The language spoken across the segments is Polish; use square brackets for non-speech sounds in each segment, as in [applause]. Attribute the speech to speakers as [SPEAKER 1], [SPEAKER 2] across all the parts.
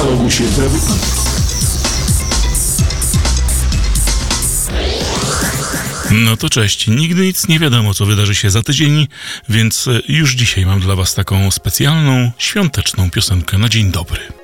[SPEAKER 1] Udało mu się.
[SPEAKER 2] No to cześć. Nigdy nic nie wiadomo, co wydarzy się za tydzień, więc e, już dzisiaj mam dla Was taką specjalną, świąteczną piosenkę na dzień dobry.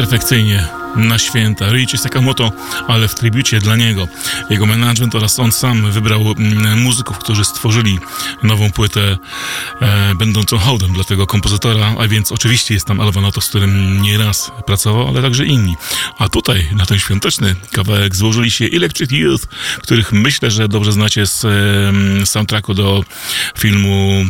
[SPEAKER 2] Perfekcyjnie na święta. Ryjcie Sakamoto, ale w tribucie dla niego. Jego management oraz on sam wybrał mm, muzyków, którzy stworzyli nową płytę e, będącą hołdem dla tego kompozytora, a więc oczywiście jest tam Alvanato, z którym nieraz pracował, ale także inni. A tutaj na ten świąteczny kawałek złożyli się Electric Youth, których myślę, że dobrze znacie z e, soundtracku do filmu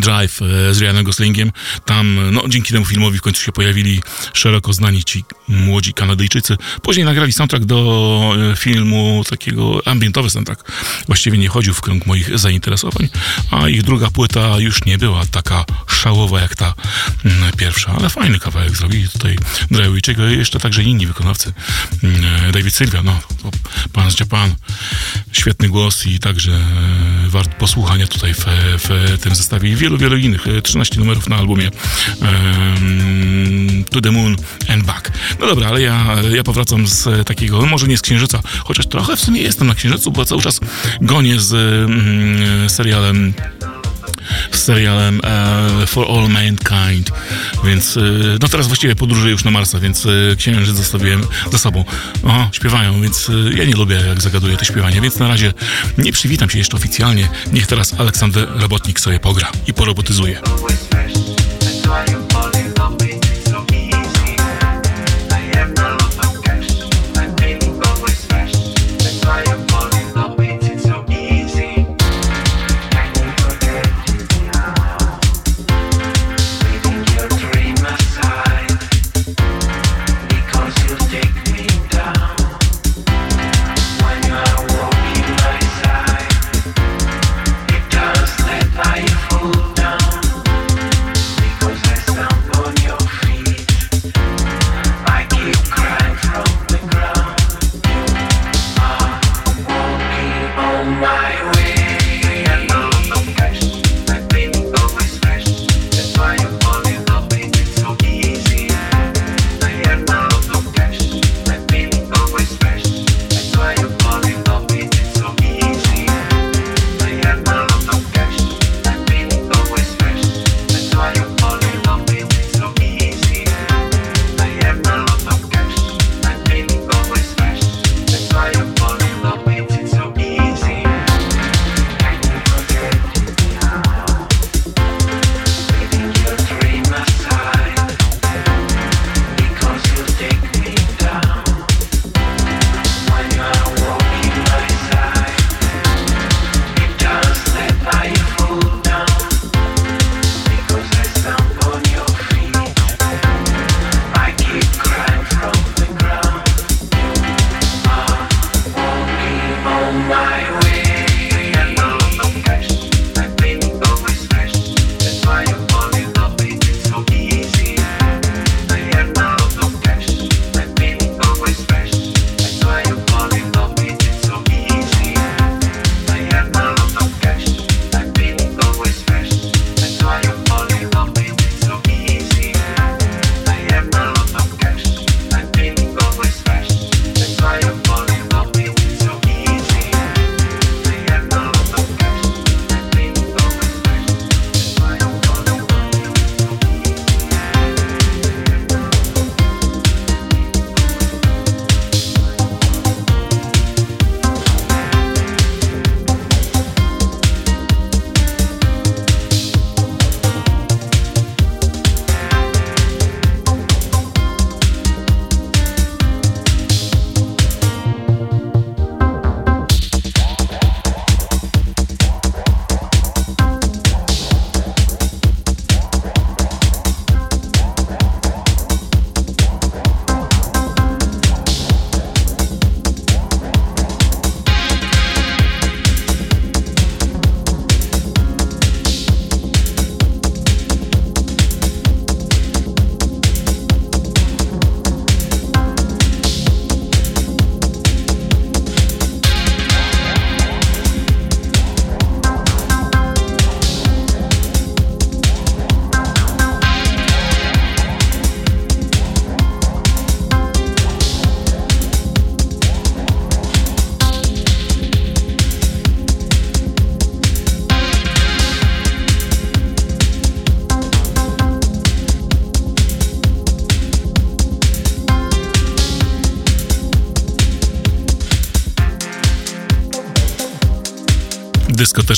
[SPEAKER 1] Drive e, z Ryanem Goslingiem. Tam, no, dzięki temu filmowi w końcu się pojawili szeroko znani ci młodzi Kanadyjczycy. Później nagrali soundtrack do e, filmu, takiego ambientowy soundtrack. Właściwie nie chodził w krąg moich zainteresowań, a ich druga płyta już nie była taka szałowa jak ta mm, pierwsza, ale fajny kawałek zrobili tutaj Drewicziego i jeszcze także inni wykonawcy. Mm, e, David Sylwia, no, pan z Japan, świetny głos i także e, wart posłuchania tutaj w, w tym zestawie wielu, wielu innych. 13 numerów na albumie um, To the Moon and Back. No dobra, ale ja, ja powracam z takiego, może nie z Księżyca, chociaż trochę w sumie jestem na Księżycu, bo cały czas gonię z mm, serialem z serialem e, For All Mankind, więc e, no teraz właściwie podróżuję już na Marsa, więc e, księżyc zostawiłem za sobą. O, śpiewają, więc e, ja nie lubię jak zagaduję to śpiewanie, więc na razie nie przywitam się jeszcze oficjalnie. Niech teraz Aleksander Robotnik sobie pogra i porobotyzuje.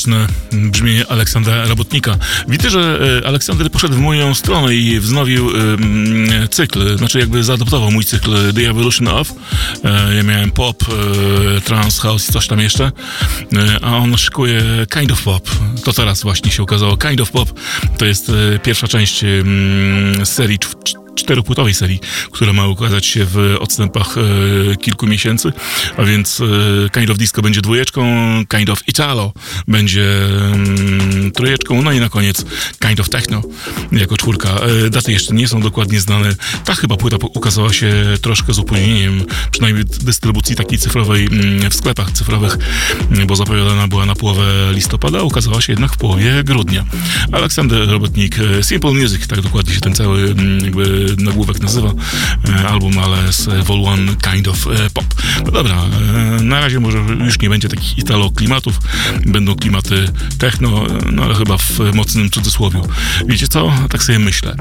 [SPEAKER 2] Dyskoteczne brzmienie Aleksandra Robotnika. Widzę, że e, Aleksander poszedł w moją stronę i wznowił e, cykl, znaczy jakby zaadoptował mój cykl The Evolution of. E, ja miałem pop, trance, house i coś tam jeszcze, a on szykuje Kind of Pop. To teraz właśnie się okazało. Kind of Pop to jest pierwsza część serii czteropłytowej serii, która ma ukazać się w odstępach e, kilku miesięcy, a więc e, Kind of Disco będzie dwójeczką, Kind of Italo będzie mm, trójeczką, no i na koniec Kind of Techno jako czwórka. E, daty jeszcze nie są dokładnie znane. Ta chyba płyta ukazała się troszkę z opóźnieniem, przynajmniej dystrybucji takiej cyfrowej mm, w sklepach cyfrowych, bo zapowiadana była na połowę listopada, ukazała się jednak w połowie grudnia. Aleksander Robotnik, e, Simple Music, tak dokładnie się ten cały mm, jakby nagłówek nazywa e, album, ale z Vol One Kind of Pop. No dobra, na razie może już nie będzie takich italo klimatów, będą klimaty techno, no ale chyba w mocnym cudzysłowiu. Wiecie co? Tak sobie myślę,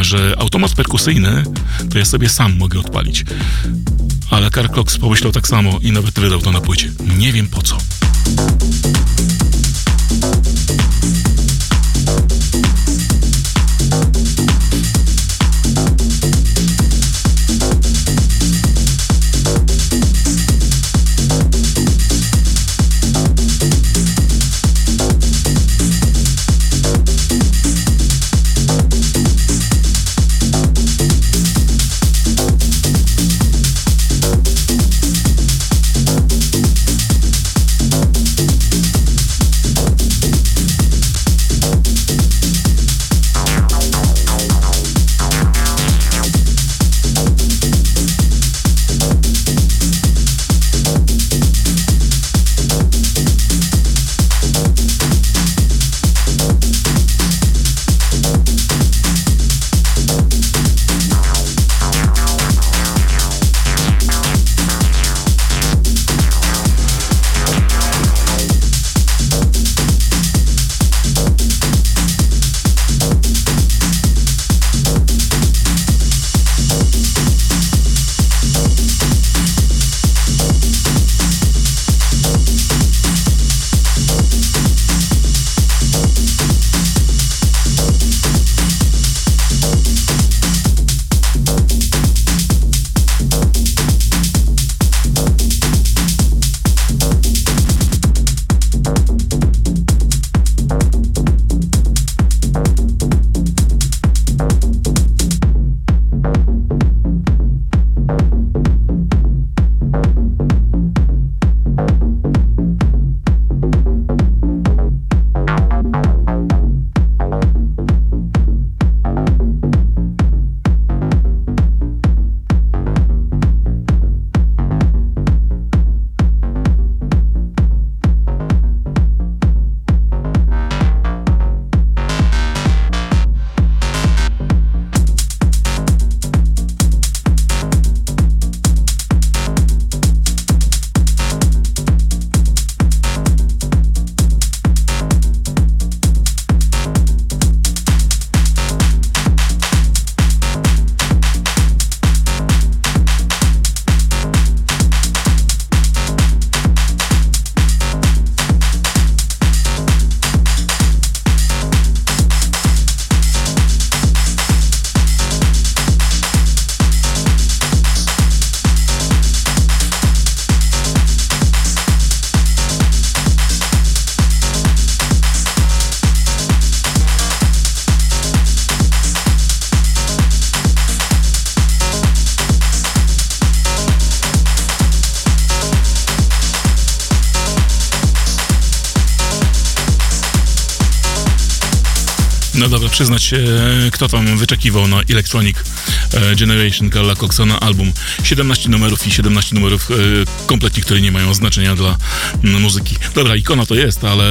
[SPEAKER 2] że automat perkusyjny to ja sobie sam mogę odpalić. Ale Carl Cox pomyślał tak samo i nawet wydał to na płycie. Nie wiem po co. przyznać się, kto tam wyczekiwał na Electronic e, Generation Carla Coxona album. 17 numerów i 17 numerów e, kompletnie, które nie mają znaczenia dla muzyki. Dobra, ikona to jest, ale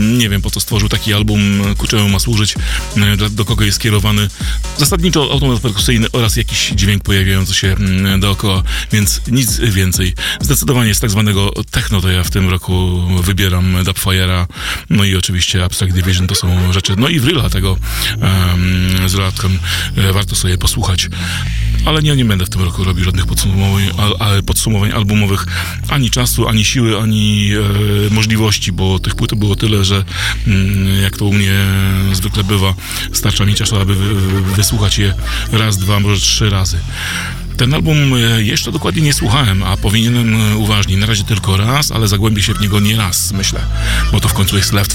[SPEAKER 2] nie wiem po co stworzył taki album, ku czemu ma służyć, e, do kogo jest skierowany. Zasadniczo automat perkusyjny oraz jakiś dźwięk pojawiający się dookoła, więc nic więcej. Zdecydowanie z tak zwanego techno to ja w tym roku wybieram Dubfire'a, no i oczywiście Abstract Division to są rzeczy, no i Wryla tego um, z dodatkiem warto sobie posłuchać. Ale nie, nie będę w tym roku robił żadnych podsumowań, al, podsumowań albumowych, ani czasu, ani siły, ani e, możliwości, bo tych płyt było tyle, że mm, jak to u mnie zwykle bywa, starcza mi czasu, aby wysłuchać je raz, dwa, może trzy razy. Ten album e, jeszcze dokładnie nie słuchałem, a powinienem e, uważnie. Na razie tylko raz, ale zagłębię się w niego nie raz, myślę, bo to w końcu jest Left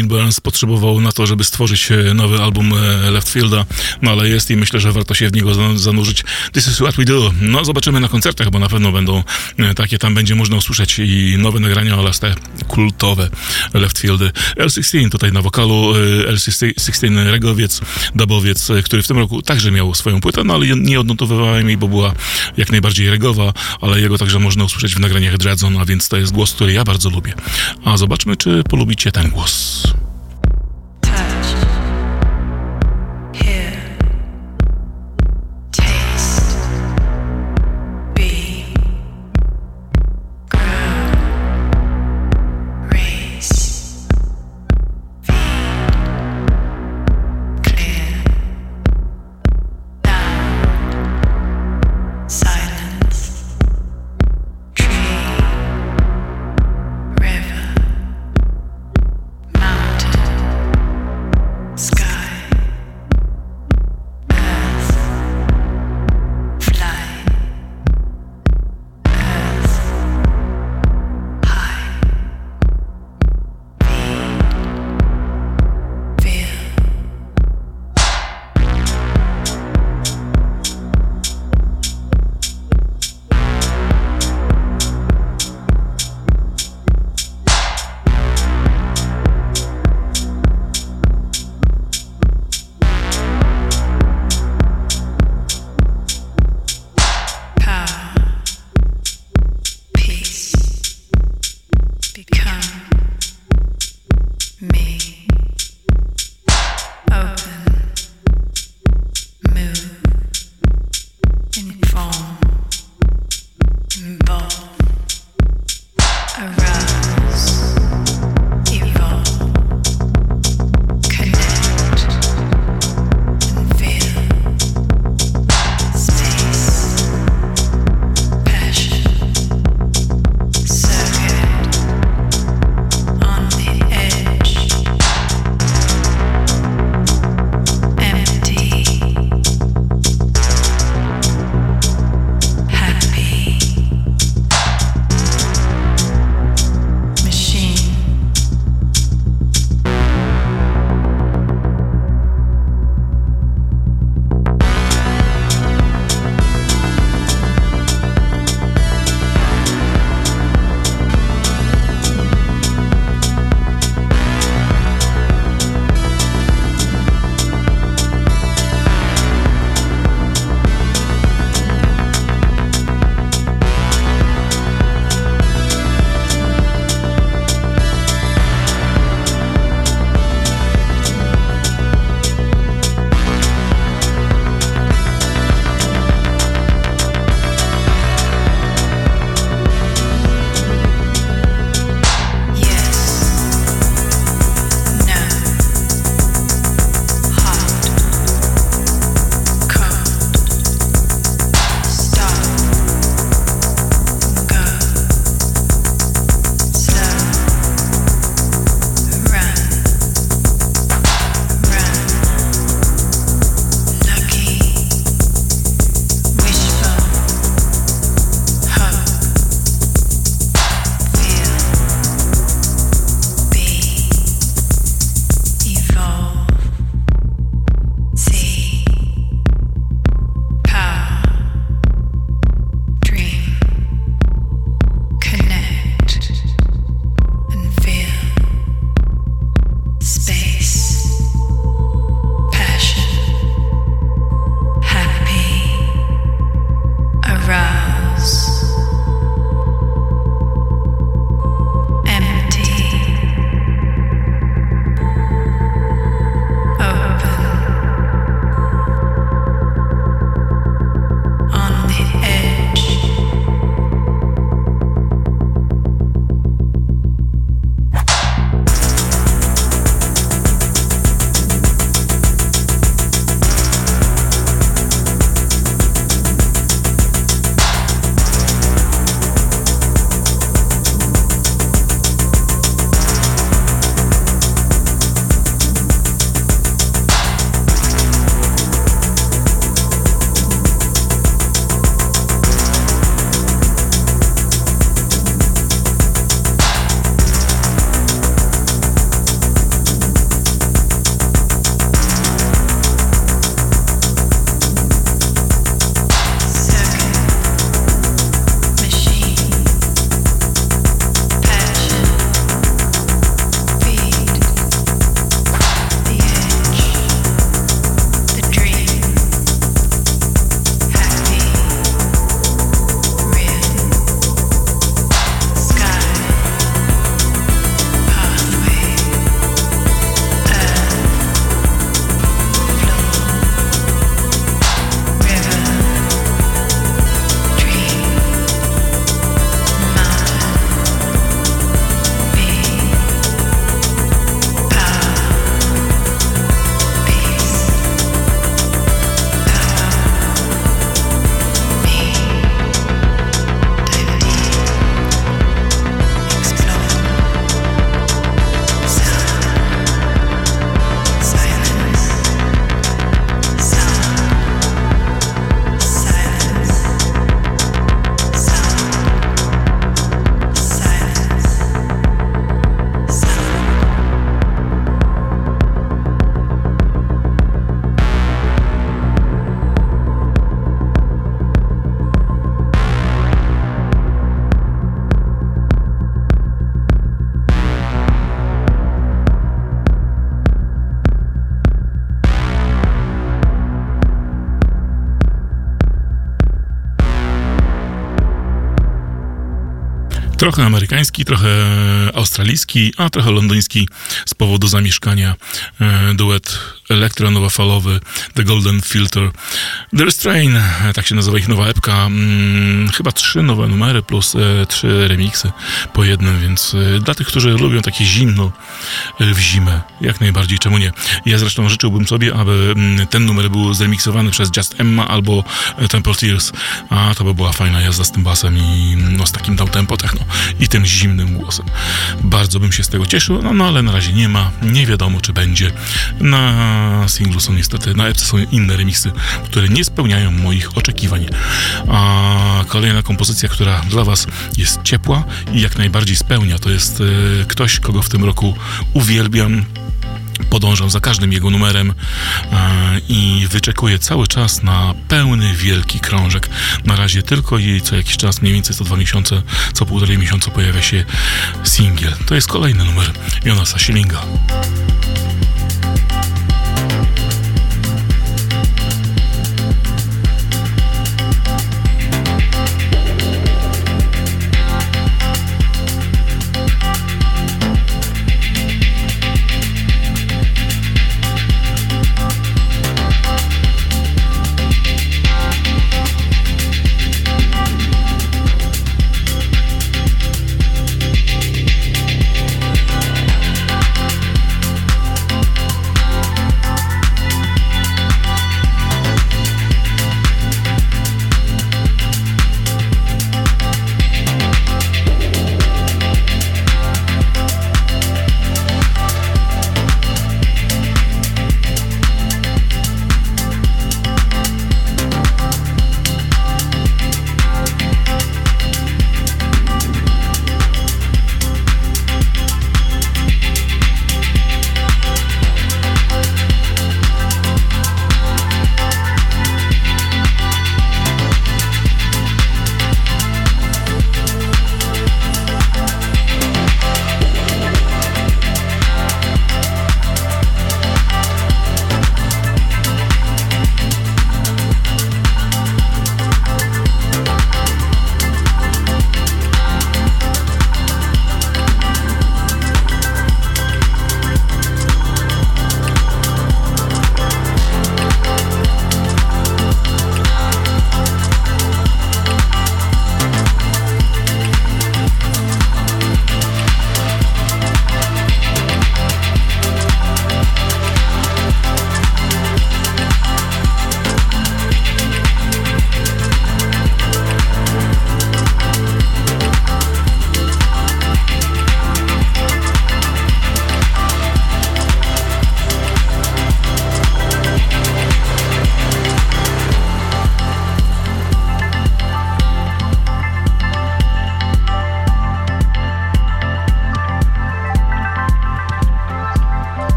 [SPEAKER 2] Neil Burns potrzebował na to, żeby stworzyć e, nowy album e, Left Fielda, no ale jest i myślę, że warto się w niego zanurzyć. This is what we do. No zobaczymy na koncertach, bo na pewno będą e, takie, tam będzie można usłyszeć i nowe nagrania oraz te kultowe Left Fieldy. L16 tutaj na wokalu, L16 regowiec, dubowiec, który w tym roku także miał swoją płytę, no ale nie odnotowywałem jej, bo była jak najbardziej regowa, ale jego także można usłyszeć w nagraniach Dreadzone, a więc to jest głos, który ja bardzo lubię. A zobaczmy, czy polubicie ten głos. Trochę amerykański, trochę australijski, a trochę londyński z powodu zamieszkania e, duet elektronowo-falowy The Golden Filter. The Restrain, tak się nazywa ich nowa epka. Hmm, chyba trzy nowe numery plus e, trzy remiksy po jednym, więc e, dla tych, którzy lubią takie zimno e, w zimę, jak najbardziej, czemu nie. Ja zresztą życzyłbym sobie, aby mm, ten numer był zremiksowany przez Just Emma albo e, Temple Tears, a to by była fajna jazda z tym basem i no, z takim tempo techno i tym zimnym głosem. Bardzo bym się z tego cieszył, no, no ale na razie nie ma, nie wiadomo czy będzie. Na singlu są niestety, na epce są inne remiksy, które nie spełniają moich oczekiwań. A kolejna kompozycja, która dla Was jest ciepła i jak najbardziej spełnia, to jest e, ktoś, kogo w tym roku uwielbiam, podążam za każdym jego numerem e, i wyczekuję cały czas na pełny, wielki krążek. Na razie tylko i co jakiś czas, mniej więcej co dwa miesiące, co półtorej miesiąca pojawia się singiel. To jest kolejny numer Jonasa Schillinga.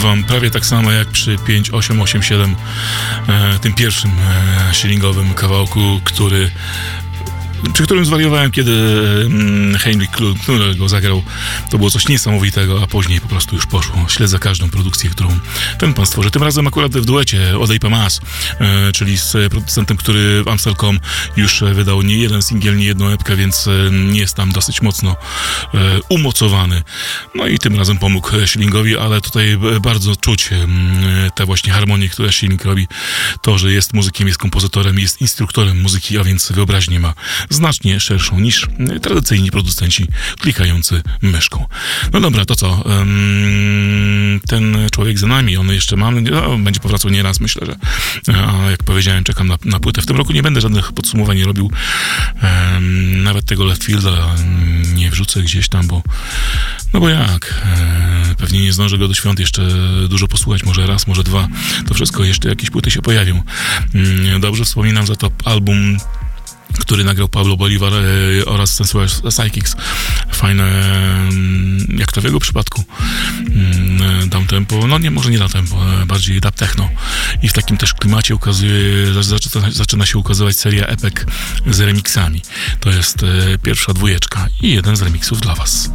[SPEAKER 2] Odpływam prawie tak samo jak przy 5887, e, tym pierwszym e, kawałku, który przy którym zwariowałem, kiedy mm, Heinrich Kluner go zagrał. To było coś niesamowitego, a później po prostu już poszło. Śledzę każdą produkcję, którą ten pan stworzy. Tym razem akurat w duecie Odej Pamas, e, czyli z producentem, który w Amstelcom już wydał nie jeden singiel, nie jedną epkę, więc e, jest tam dosyć mocno e, umocowany. No i tym razem pomógł Schillingowi, ale tutaj bardzo czuć te właśnie harmonie, które Schilling robi. To, że jest muzykiem, jest kompozytorem, jest instruktorem muzyki, a więc wyobraźnie ma znacznie szerszą niż tradycyjni producenci klikający myszką. No dobra, to co? Ten człowiek za nami, on jeszcze ma, no, będzie powracał nieraz, myślę, że a jak powiedziałem, czekam na, na płytę. W tym roku nie będę żadnych podsumowań nie robił. Nawet tego left fielda nie wrzucę gdzieś tam, bo no bo jak? E, pewnie nie zdążę go do świąt jeszcze dużo posłuchać, może raz, może dwa. To wszystko jeszcze jakieś płyty się pojawią. Mm, dobrze wspominam za to album który nagrał Pablo Bolivar e, oraz Sensual Psychics. Fajne, mm, jak to w jego przypadku, mm, dam tempo, no nie, może nie da tempo, e, bardziej dub techno. I w takim też klimacie ukazuje, zaczyna, zaczyna się ukazywać seria epek z remixami. To jest e, pierwsza dwójeczka i jeden z remixów dla Was.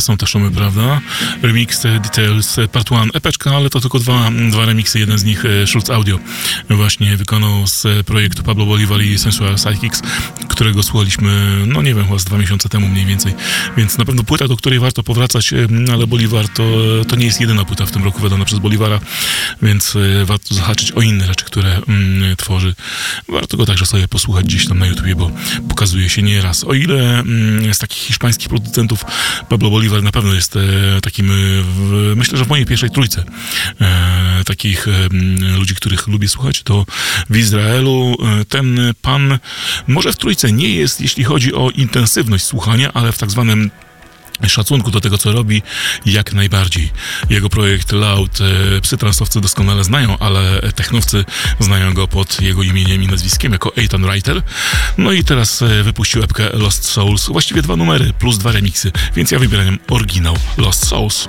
[SPEAKER 2] Są te szumy, prawda? Remix Details Part 1, epeczka, ale to tylko dwa, dwa remiksy, jeden z nich Schultz Audio właśnie wykonał z projektu Pablo Bolivar i Sensual Psychics, którego słuchaliśmy, no nie wiem, chyba z dwa miesiące temu mniej więcej, więc na pewno płyta, do której warto powracać, ale Bolivar to, to nie jest jedyna płyta w tym roku wydana przez Bolivara, więc warto zahaczyć o inne rzeczy, które mm, tworzy. Warto go także sobie posłuchać gdzieś tam na YouTubie, bo pokazuje się nieraz. O ile mm, z takich hiszpańskich producentów Pablo Bolivar na pewno jest e, takim, e, myślę, że w mojej pierwszej trójce e, takich ludzi, których lubię słuchać, to w Izraelu ten pan może w trójce nie jest, jeśli chodzi o intensywność słuchania, ale w tak zwanym szacunku do tego, co robi, jak najbardziej. Jego projekt Loud e, psytransowcy doskonale znają, ale technowcy znają go pod jego imieniem i nazwiskiem jako Ethan Writer. No i teraz e, wypuścił epkę Lost Souls, właściwie dwa numery plus dwa remixy, więc ja wybieram oryginał Lost Souls.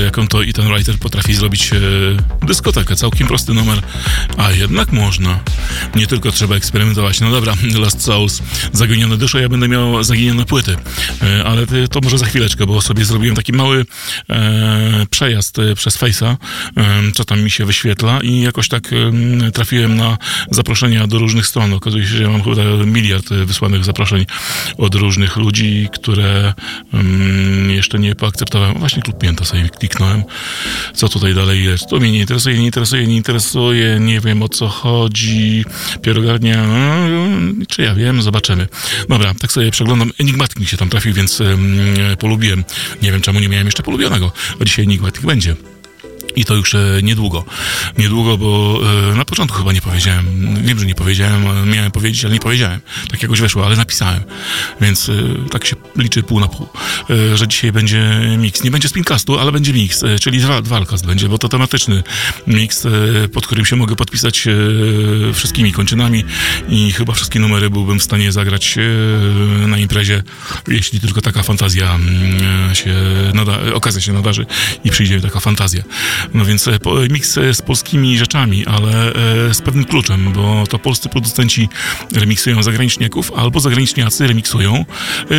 [SPEAKER 2] Jaką to Ethan Writer potrafi zrobić e, dyskotekę, całkiem prosty numer, a jednak można. Nie tylko trzeba eksperymentować. No dobra, [laughs] Lost Souls, Zaginione dusze, ja będę miał zaginione płyty, e, ale to może za chwileczkę, bo sobie zrobiłem taki mały e, przejazd e, przez Face'a, e, co tam mi się wyświetla i jakoś tak e, trafiłem na zaproszenia do różnych stron. Okazuje się, że mam chyba miliard wysłanych zaproszeń od różnych ludzi, które um, jeszcze nie poakceptowałem. Właśnie Klub Pięta sobie kliknąłem. Co tutaj dalej jest? To mnie nie interesuje, nie interesuje, nie interesuje, nie wiem o co chodzi. Pierogarnia, no, czy ja wiem, zobaczymy. Dobra, tak sobie przeglądam. Enigmatik mi się tam trafił, więc polubiłem. Nie wiem, czemu nie miałem jeszcze polubionego, bo dzisiaj Enigmatik będzie. I to już e, niedługo. Niedługo, bo e, na początku chyba nie powiedziałem. Wiem, że nie powiedziałem, miałem powiedzieć, ale nie powiedziałem. Tak jakoś weszło, ale napisałem. Więc e, tak się liczy pół na pół. Że dzisiaj będzie mix. Nie będzie spincastu, ale będzie mix, czyli dwa, dwalcast będzie, bo to tematyczny mix, pod którym się mogę podpisać wszystkimi kończynami i chyba wszystkie numery byłbym w stanie zagrać na imprezie, jeśli tylko taka fantazja mm, się nada, okazja się nadarzy i przyjdzie taka fantazja. No więc e, miks e, z polskimi rzeczami, ale e, z pewnym kluczem, bo to polscy producenci remiksują zagraniczniaków, albo zagraniczniacy remiksują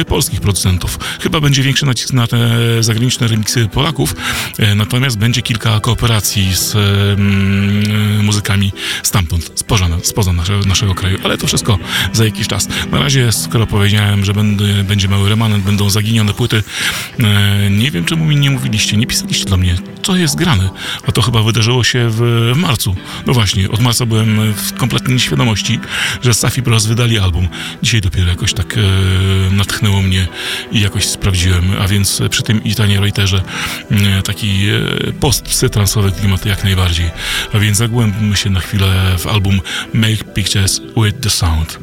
[SPEAKER 2] polskich producentów. Chyba będzie większy nacisk na te zagraniczne remiksy Polaków, natomiast będzie kilka kooperacji z mm, muzykami stamtąd, spoza, spoza naszego, naszego kraju, ale to wszystko za jakiś czas. Na razie, skoro powiedziałem, że będzie, mały remanent, będą zaginione płyty, nie wiem czemu mi nie mówiliście, nie pisaliście do mnie, co jest grane. A to chyba wydarzyło się w, marcu. No właśnie, od marca byłem w kompletnej nieświadomości, że Safi Bros wydali album. Dzisiaj dopiero jakoś tak e, natchnęło mnie i jakoś sprawdziłem. A więc przy tym Itanie Reuterze e, taki e, post-psytransowy klimat jak najbardziej. A więc zagłębmy się na chwilę w album Make Pictures with the Sound.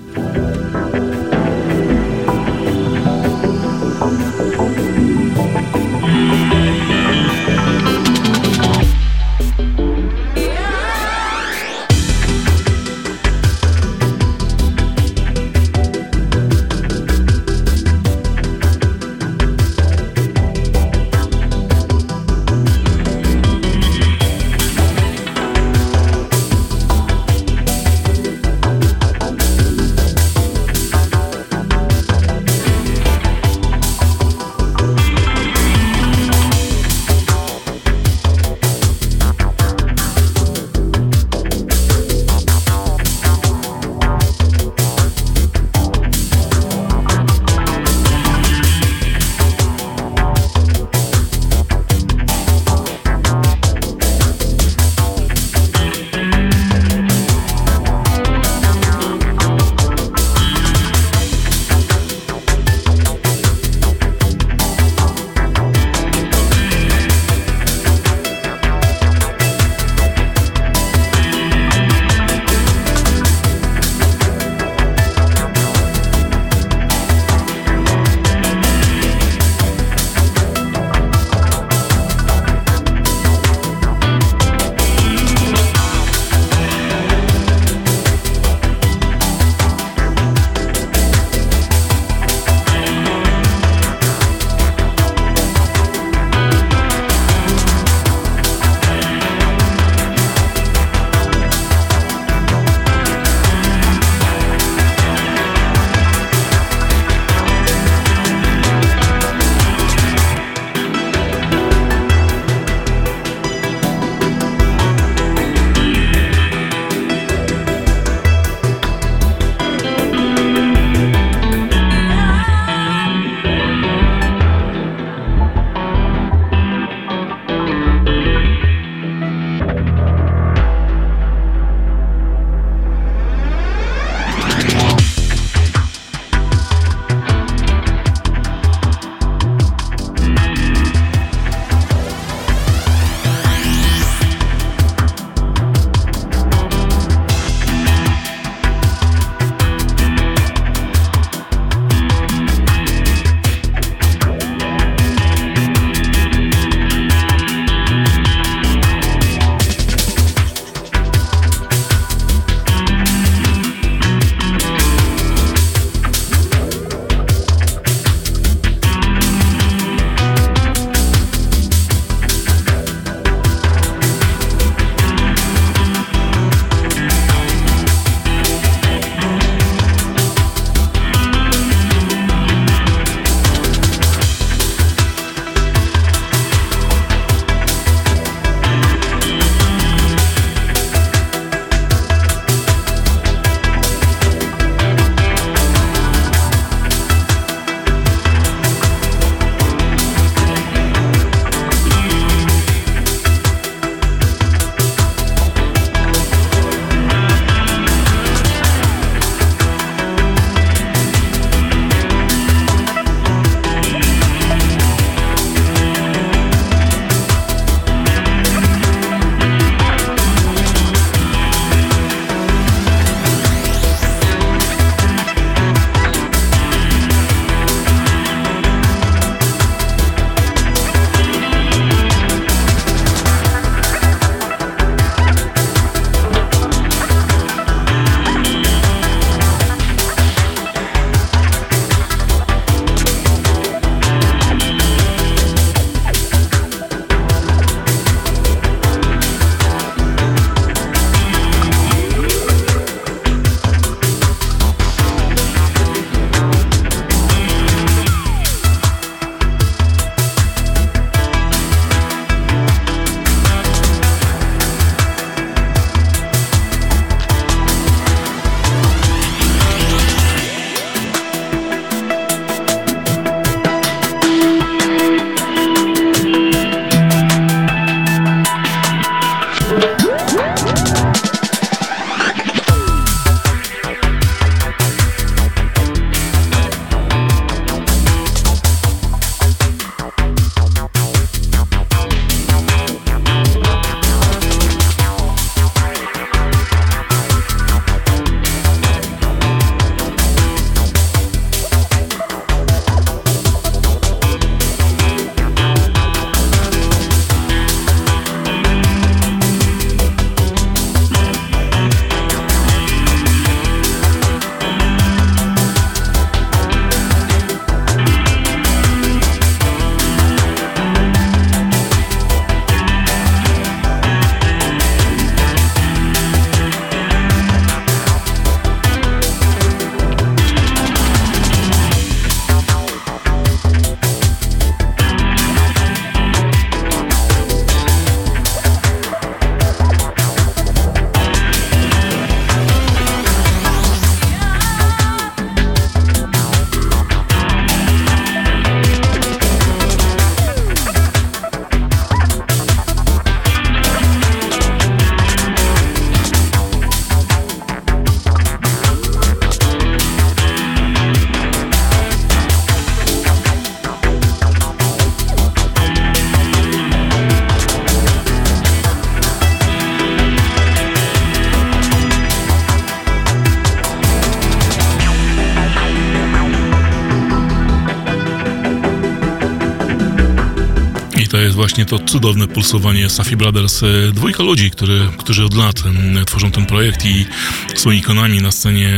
[SPEAKER 2] Właśnie to cudowne pulsowanie Safi Brothers. E, dwójka ludzi, który, którzy od lat tworzą ten projekt i są ikonami na scenie,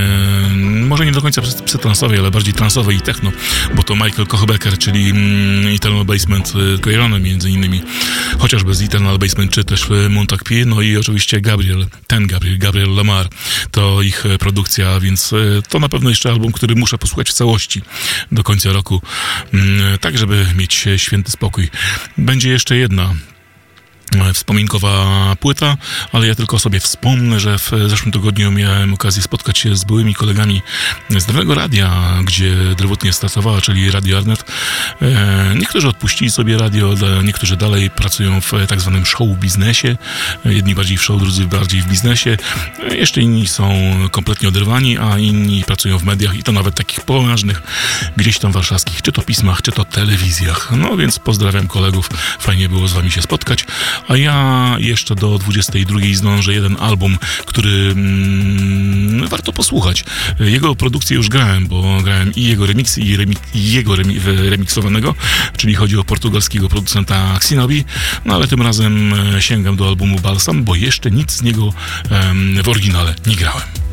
[SPEAKER 2] może nie do końca psytransowej, ale bardziej transowej i techno, bo to Michael Kochbecker, czyli Eternal Basement, kojarzony między innymi chociażby z Eternal Basement, czy też Montag P, no i oczywiście Gabriel, ten Gabriel, Gabriel Lamar, to ich produkcja, więc to na pewno jeszcze album, który muszę posłuchać w całości do końca roku, tak żeby mieć święty spokój. Będzie jeszcze jedna. E, wspominkowa płyta, ale ja tylko sobie wspomnę, że w zeszłym tygodniu miałem okazję spotkać się z byłymi kolegami z Nowego Radia, gdzie drewutnie startowała, czyli Radio Arnet. E, niektórzy odpuścili sobie radio, niektórzy dalej pracują w tak zwanym show biznesie. Jedni bardziej w show, drudzy bardziej w biznesie. Jeszcze inni są kompletnie oderwani, a inni pracują w mediach i to nawet takich poważnych, gdzieś tam warszawskich, czy to pismach, czy to telewizjach. No więc pozdrawiam kolegów, fajnie było z wami się spotkać a ja jeszcze do 22 zdążę jeden album, który mm, warto posłuchać. Jego produkcję już grałem, bo grałem i jego remix, i, i jego remi remiksowanego, czyli chodzi o portugalskiego producenta Xinobi, no ale tym razem e, sięgam do albumu Balsam, bo jeszcze nic z niego w oryginale nie grałem.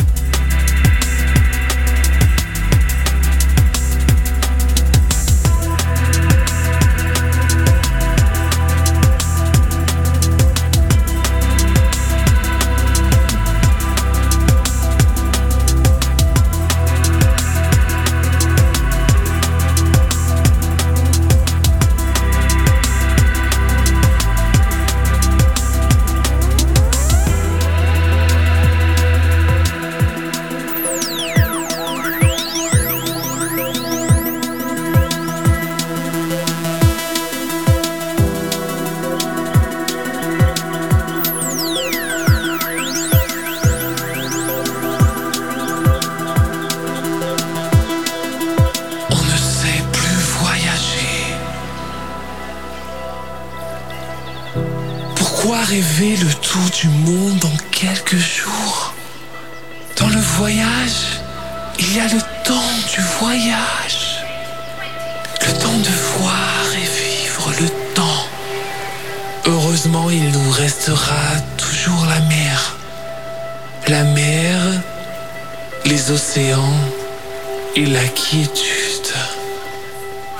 [SPEAKER 1] et la quiétude,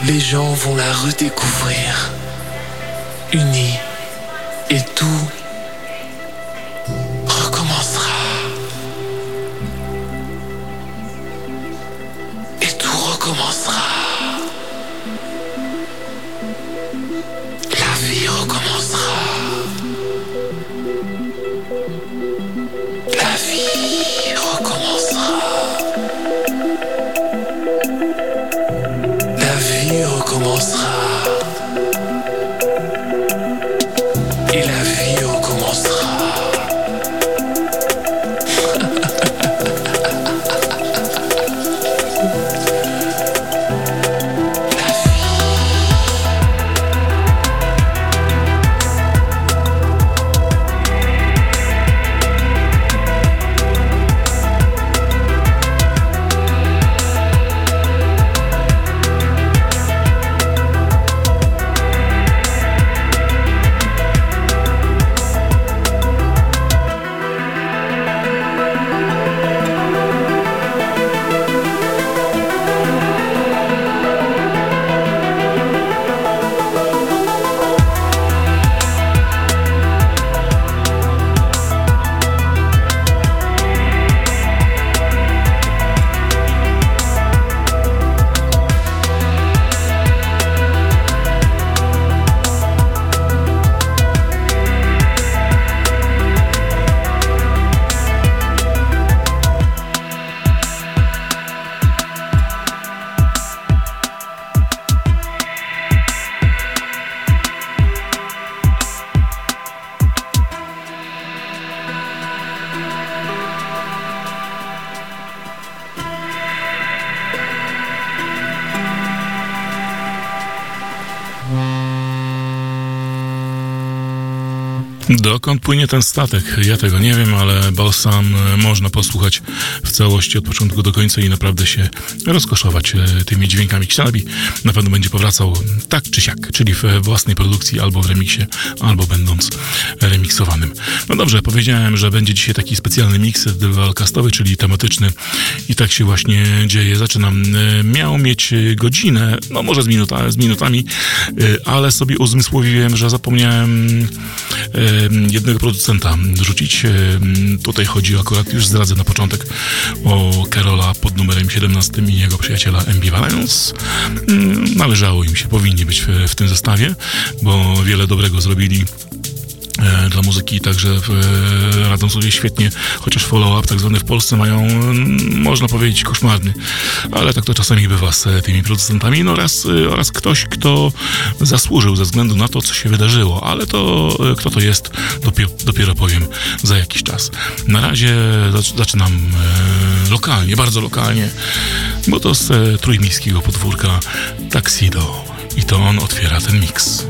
[SPEAKER 1] les gens vont la redécouvrir, unis et tout
[SPEAKER 2] Dokąd płynie ten statek? Ja tego nie wiem, ale Balsam e, można posłuchać w całości od początku do końca i naprawdę się rozkoszować e, tymi dźwiękami. Księbi na pewno będzie powracał tak czy siak, czyli w własnej produkcji, albo w remiksie, albo będąc remiksowanym. No dobrze, powiedziałem, że będzie dzisiaj taki specjalny mix dualcastowy, czyli tematyczny i tak się właśnie dzieje. Zaczynam. E, miał mieć godzinę, no może z, minuta, z minutami, ale sobie uzmysłowiłem, że zapomniałem jednego producenta rzucić. Tutaj chodzi akurat, już zdradzę na początek, o Karola pod numerem 17 i jego przyjaciela Ambivalence. Należało im się, powinni być w, w tym zestawie, bo wiele dobrego zrobili E, dla muzyki, także e, radzą sobie świetnie, chociaż follow-up tak zwany w Polsce mają, można powiedzieć, koszmarny, ale tak to czasami bywa z e, tymi producentami, no oraz, oraz ktoś, kto zasłużył ze względu na to, co się wydarzyło, ale to kto to jest, dopiero, dopiero powiem za jakiś czas. Na razie zaczynam lokalnie, bardzo lokalnie, bo to z trójmiejskiego podwórka Taxido i to on otwiera ten miks.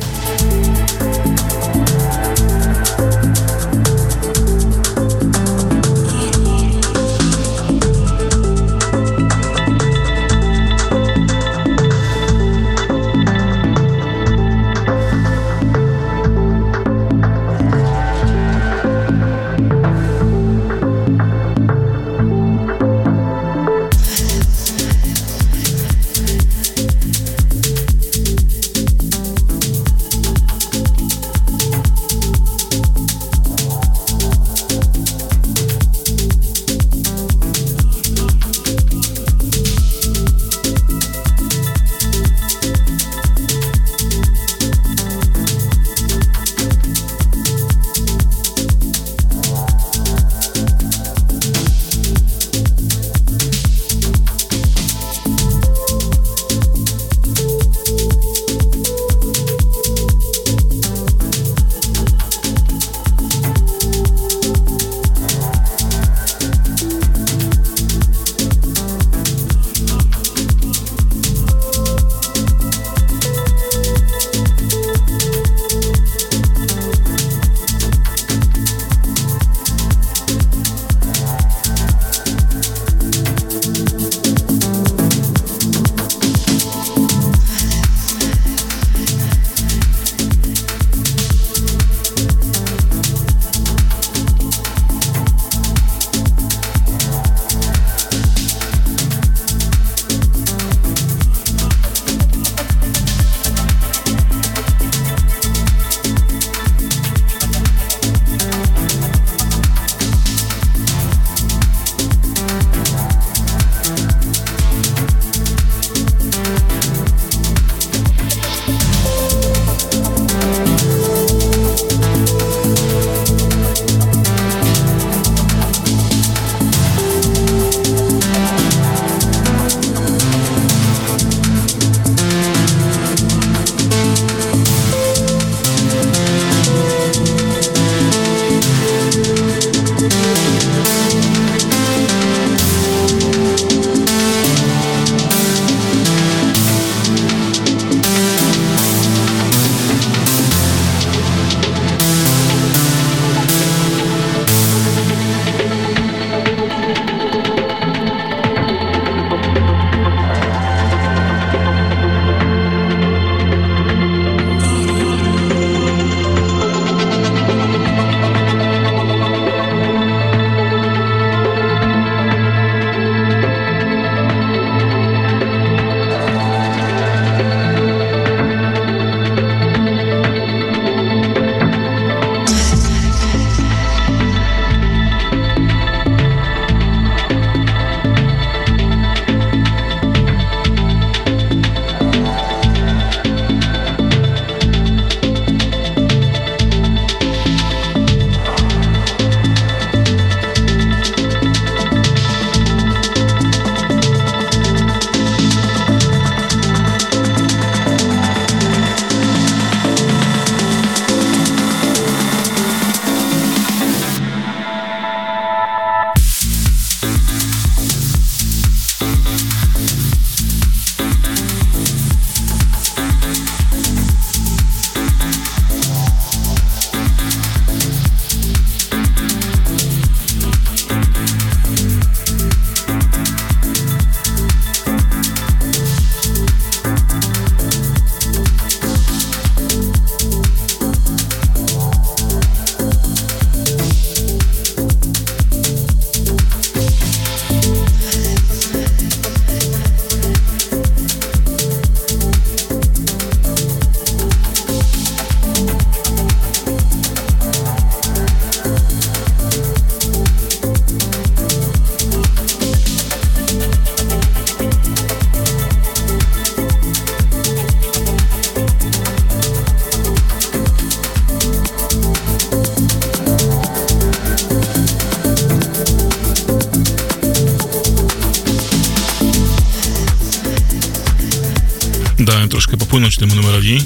[SPEAKER 2] Temu numerowi.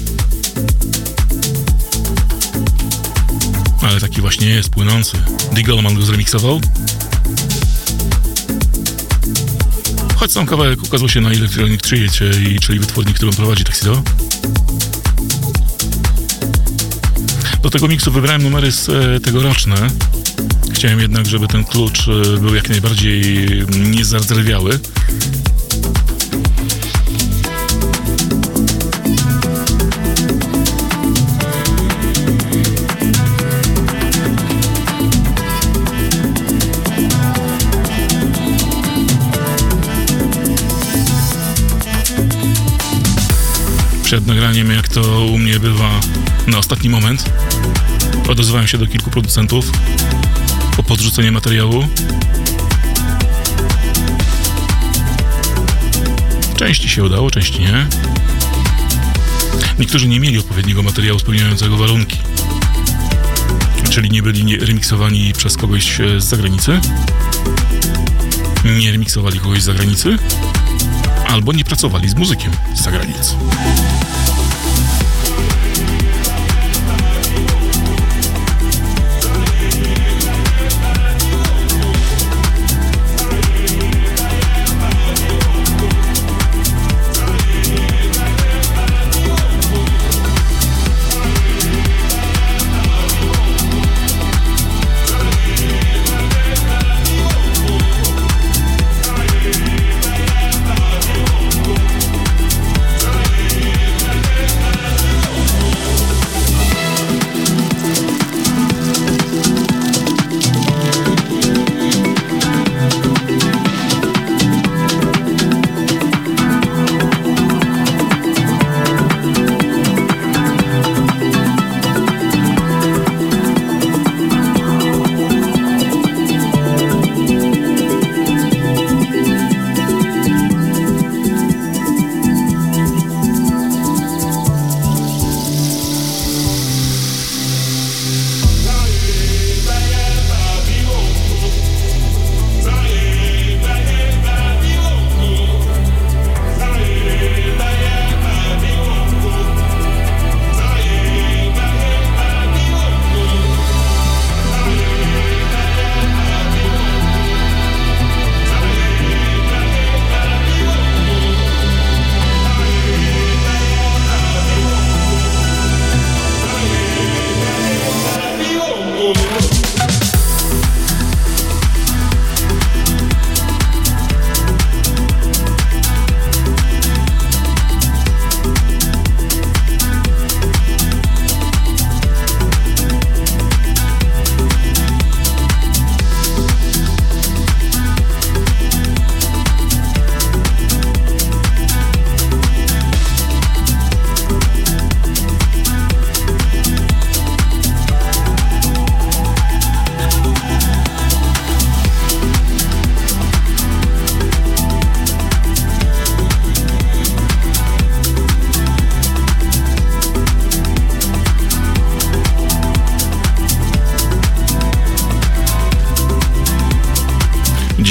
[SPEAKER 2] Ale taki właśnie jest, płynący. Diggleman go zremiksował. Choć sam kawałek ukazał się na Electronic Trade, czyli wytwórni, którą prowadzi Taxido. Do tego miksu wybrałem numery z e, tegoroczne. Chciałem jednak, żeby ten klucz e, był jak najbardziej niezardzewiały. Przed nagraniem, jak to u mnie bywa na ostatni moment, odezwałem się do kilku producentów po podrzucenie materiału. Części się udało, części nie. Niektórzy nie mieli odpowiedniego materiału spełniającego warunki, czyli nie byli remiksowani przez kogoś z zagranicy, nie remiksowali kogoś z zagranicy, albo nie pracowali z muzykiem z zagranicy.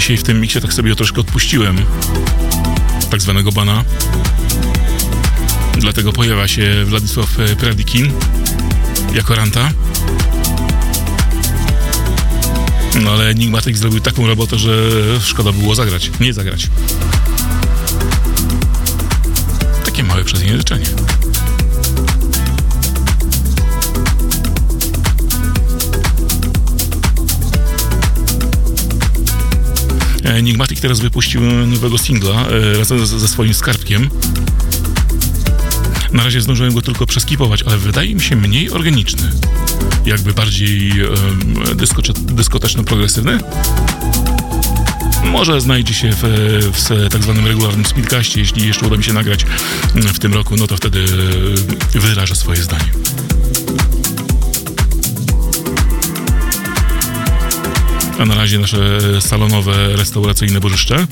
[SPEAKER 2] Dzisiaj w tym miksie tak sobie troszkę odpuściłem tak zwanego bana. Dlatego pojawia się Władysław e, Pradikin jako ranta. No ale Enigmatic zrobił taką robotę, że szkoda było zagrać. Nie zagrać. Takie małe przejęzyczenie. Enigmatic teraz wypuścił nowego singla e, razem ze swoim skarbkiem. Na razie zdążyłem go tylko przeskipować, ale wydaje mi się mniej organiczny. Jakby bardziej dysko, dyskoteczno-progresywny. Może znajdzie się w, w tak zwanym regularnym speedcaście, jeśli jeszcze uda mi się nagrać w tym roku, no to wtedy wyrażę swoje zdanie. a na razie nasze e, salonowe, restauracyjne bożyszcze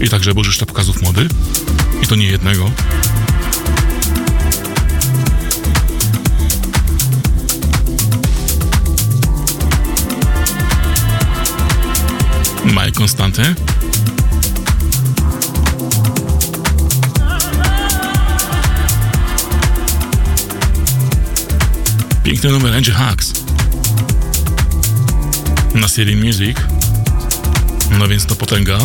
[SPEAKER 2] i także bożyszcze pokazów mody i to nie jednego. Maj Konstanty. Piękny numer Angie Hacks na serii Music. No więc to potęga.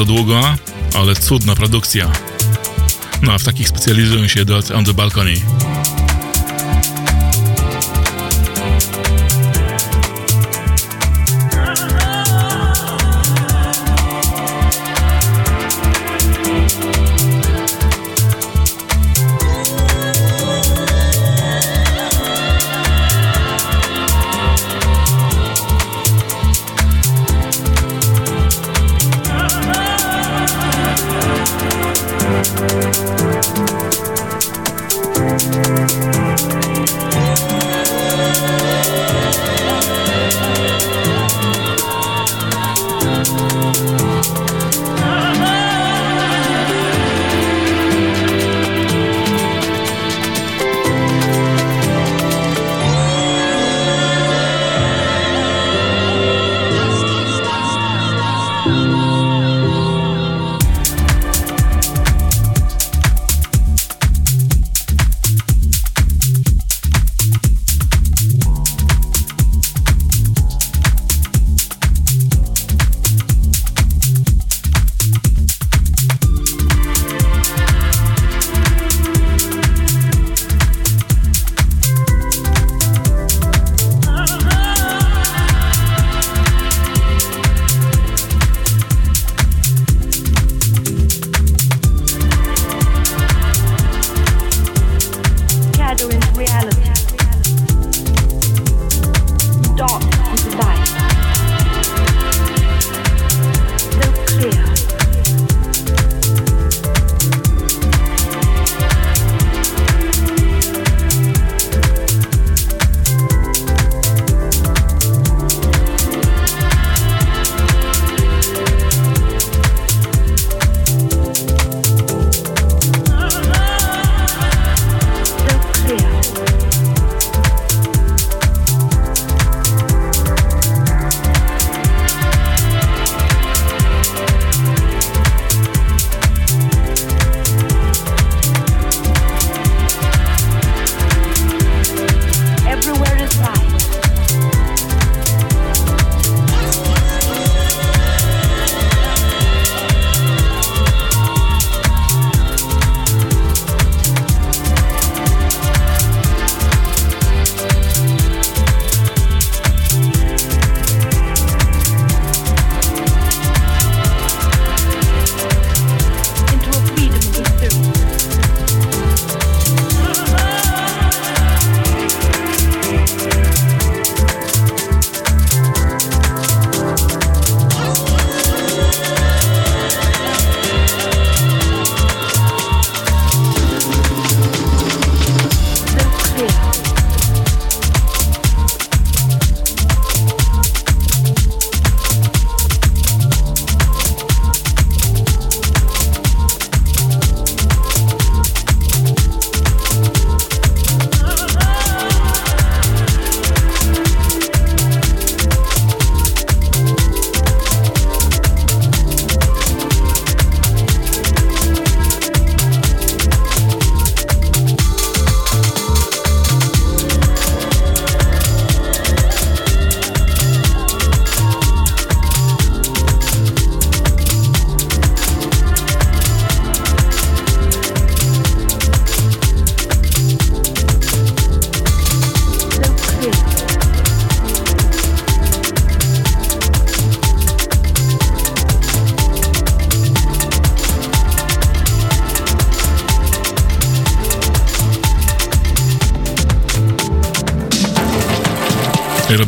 [SPEAKER 2] Bardzo długa, ale cudna produkcja. No a w takich specjalizują się Dot on the Balcony.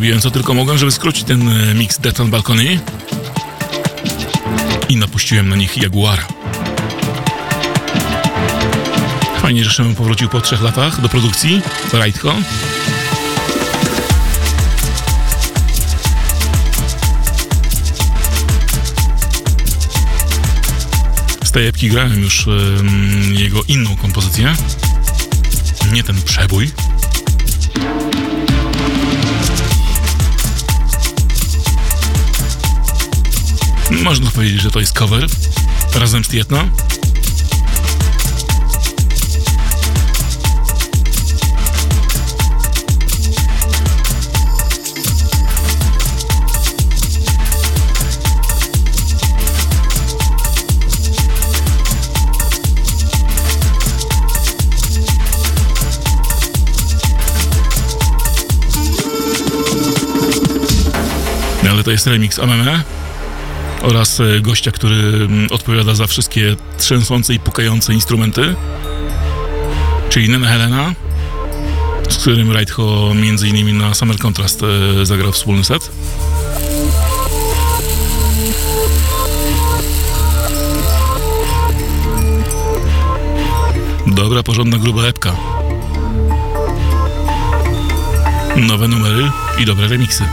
[SPEAKER 2] Robiłem co tylko mogłem, żeby skrócić ten e, mix Deton Balcony i napuściłem na nich Jaguara. Fajnie, że Szymon powrócił po trzech latach do produkcji, Rajtko. Z tej epki grałem już jego inną kompozycję. Nie ten przebój. Można powiedzieć, że to jest cover razem z Tietno. to jest remix AME oraz e, gościa, który mm, odpowiada za wszystkie trzęsące i pukające instrumenty, czyli Nena Helena, z którym Rightho między innymi na Summer Contrast e, zagrał wspólny set. Dobra, porządna, gruba epka. Nowe numery i dobre remiksy.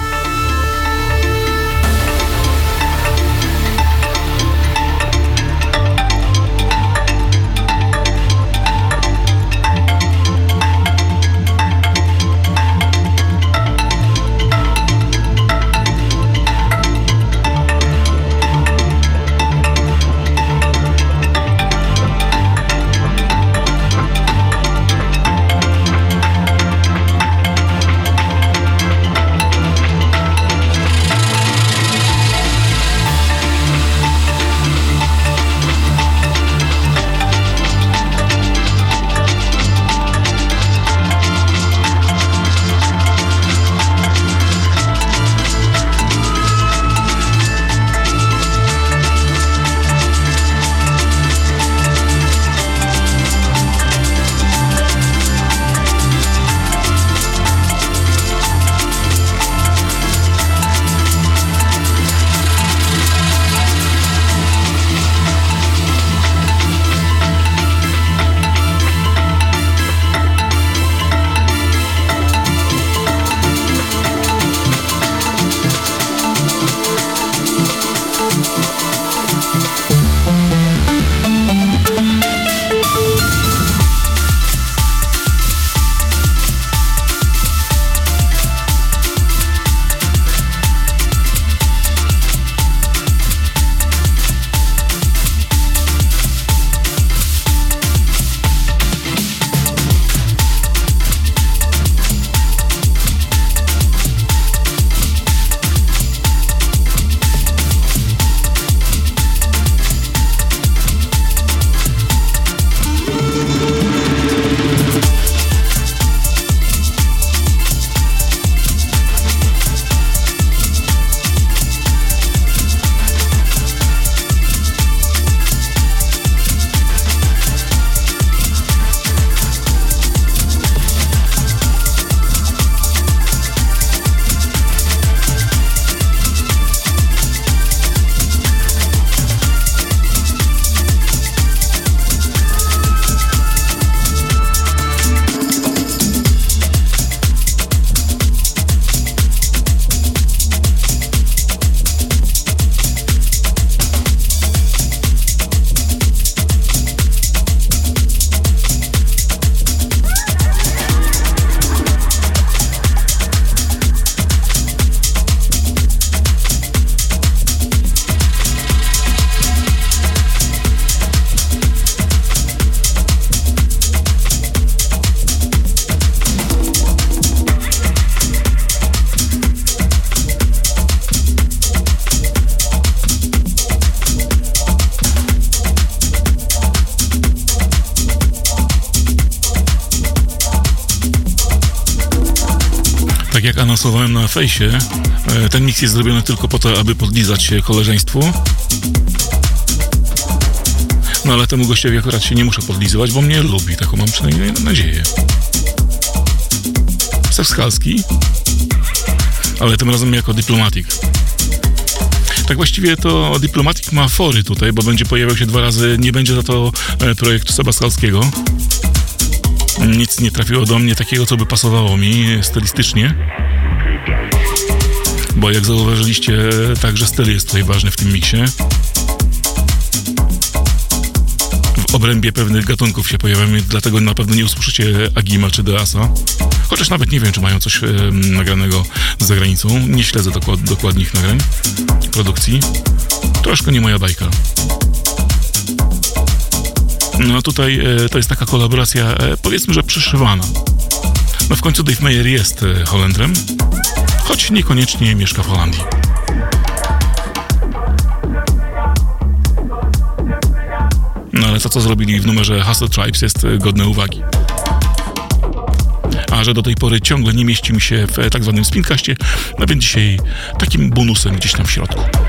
[SPEAKER 2] Anonsowałem na fejsie, e, ten mix jest zrobiony tylko po to, aby podlizać się koleżeństwu. No ale temu gościowi akurat się nie muszę podlizywać, bo mnie lubi, taką mam przynajmniej nadzieję. Sewskalski. ale tym razem jako Diplomatic. Tak właściwie to Diplomatic ma fory tutaj, bo będzie pojawiał się dwa razy, nie będzie za to e, projektu Sebaskalskiego. Nic nie trafiło do mnie takiego, co by pasowało mi stylistycznie. Bo jak zauważyliście, także styl jest tutaj ważny w tym miksie. W obrębie pewnych gatunków się pojawiamy, dlatego na pewno nie usłyszycie Agima czy Deasa. Chociaż nawet nie wiem, czy mają coś nagranego z zagranicą. Nie śledzę dokład, dokładnie ich nagrań, produkcji. Troszkę nie moja bajka. No tutaj e, to jest taka kolaboracja, e, powiedzmy, że przyszywana. No w końcu Dave Meyer jest e, Holendrem, choć niekoniecznie mieszka w Holandii. No ale to, co zrobili w numerze Hustle Tribes jest e, godne uwagi. A że do tej pory ciągle nie mieści mi się w e, tak zwanym spinkaście, no więc dzisiaj takim bonusem gdzieś tam w środku.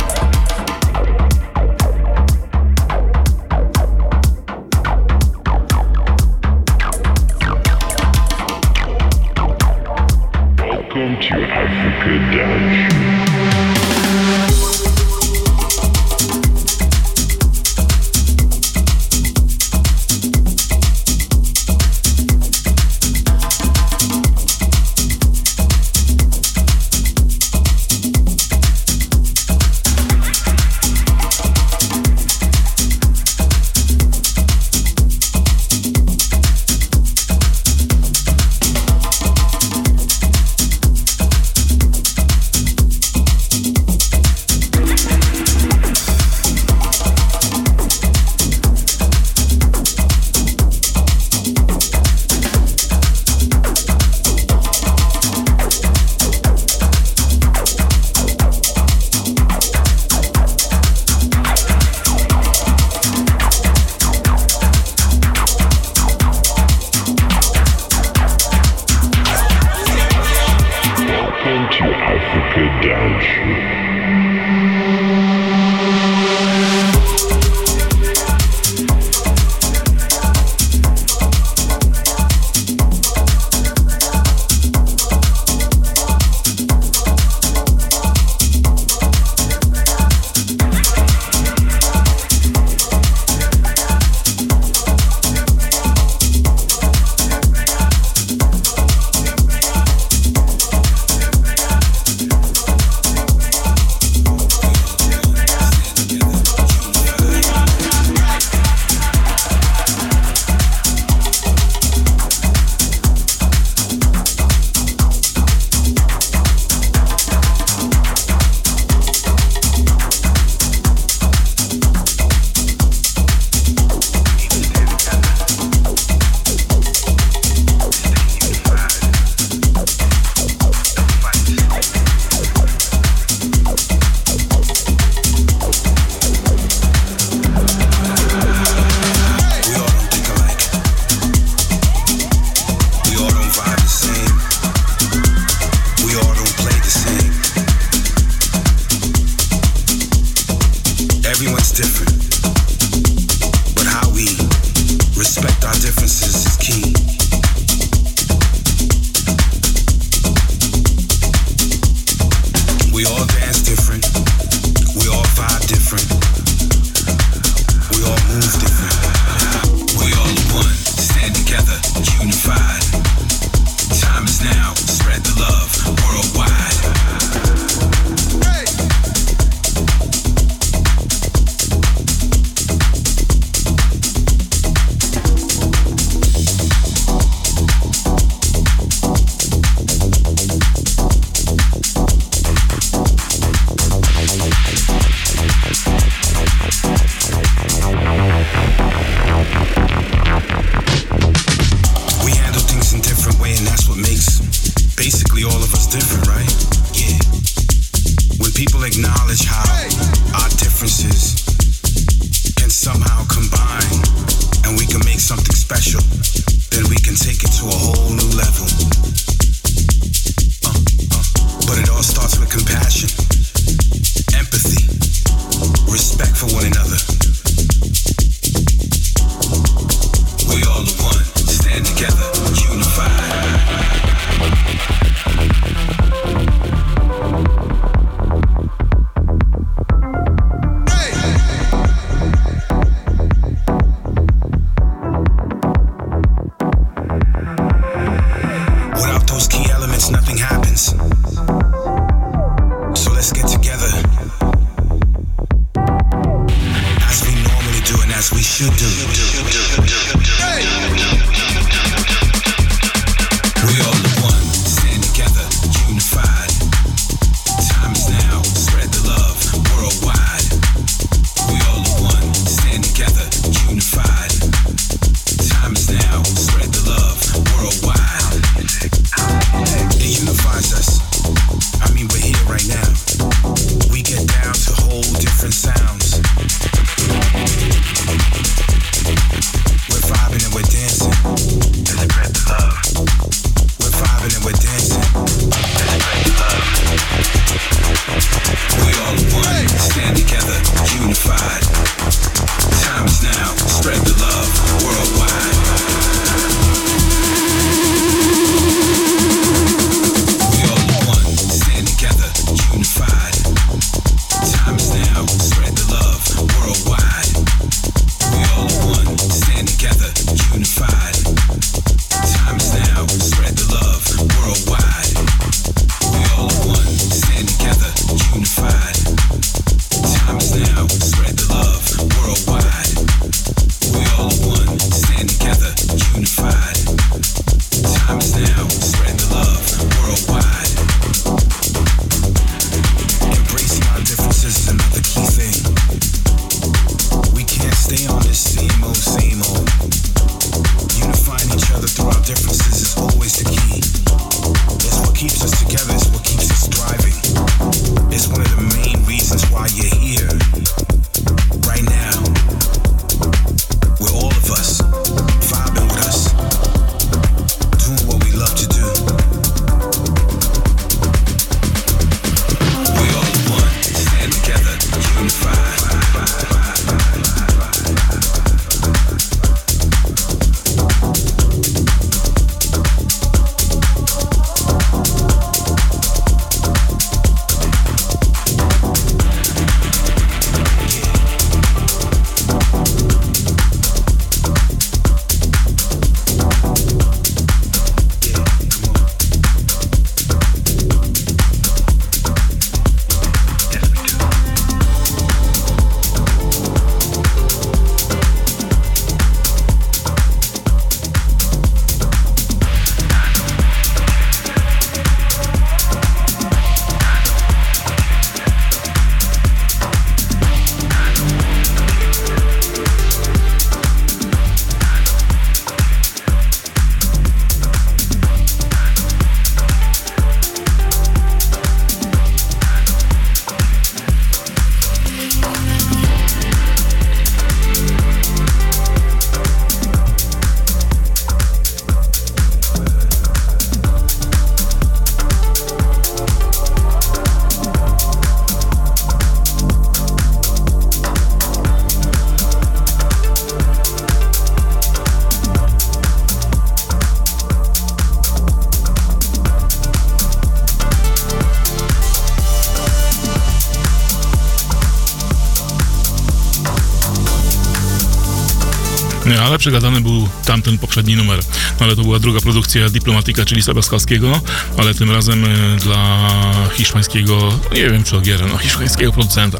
[SPEAKER 2] Ale przegadany był tamten poprzedni numer. No, ale to była druga produkcja Diplomatika, czyli Sebaskowskiego, ale tym razem e, dla hiszpańskiego, nie wiem czy Ogiera, no hiszpańskiego producenta,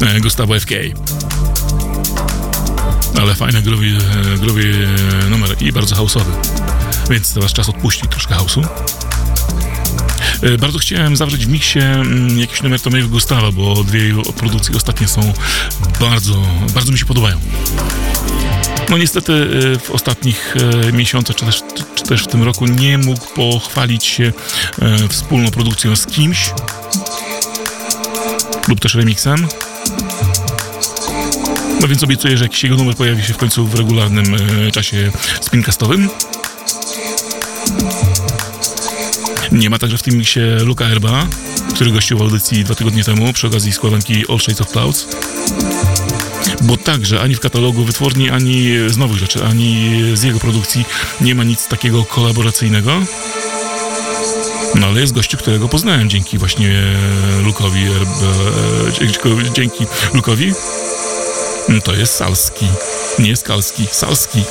[SPEAKER 2] e, Gustavo FK. Ale fajny, growy, e, growy numer i bardzo hausowy. Więc teraz czas odpuścić troszkę hausu. Bardzo chciałem zawrzeć w miksie mm, jakiś numer Tomego Gustawa, bo dwie produkcje ostatnie są bardzo, bardzo mi się podobają. No niestety e, w ostatnich e, miesiącach, czy też, czy też w tym roku nie mógł pochwalić się e, wspólną produkcją z kimś lub też remixem. No więc obiecuję, że jakiś jego numer pojawi się w końcu w regularnym czasie spincastowym. Nie ma także w tym miksie Luka Erba, który gościł w audycji dwa tygodnie temu przy okazji składanki All Shades of Clouds. Bo także ani w katalogu wytwórni, ani z nowych rzeczy, ani z jego produkcji nie ma nic takiego kolaboracyjnego. No ale jest gościu, którego poznałem dzięki właśnie Lukowi, e, dzięki- dzięki Lukowi. To jest Salski, nie Skalski, Salski.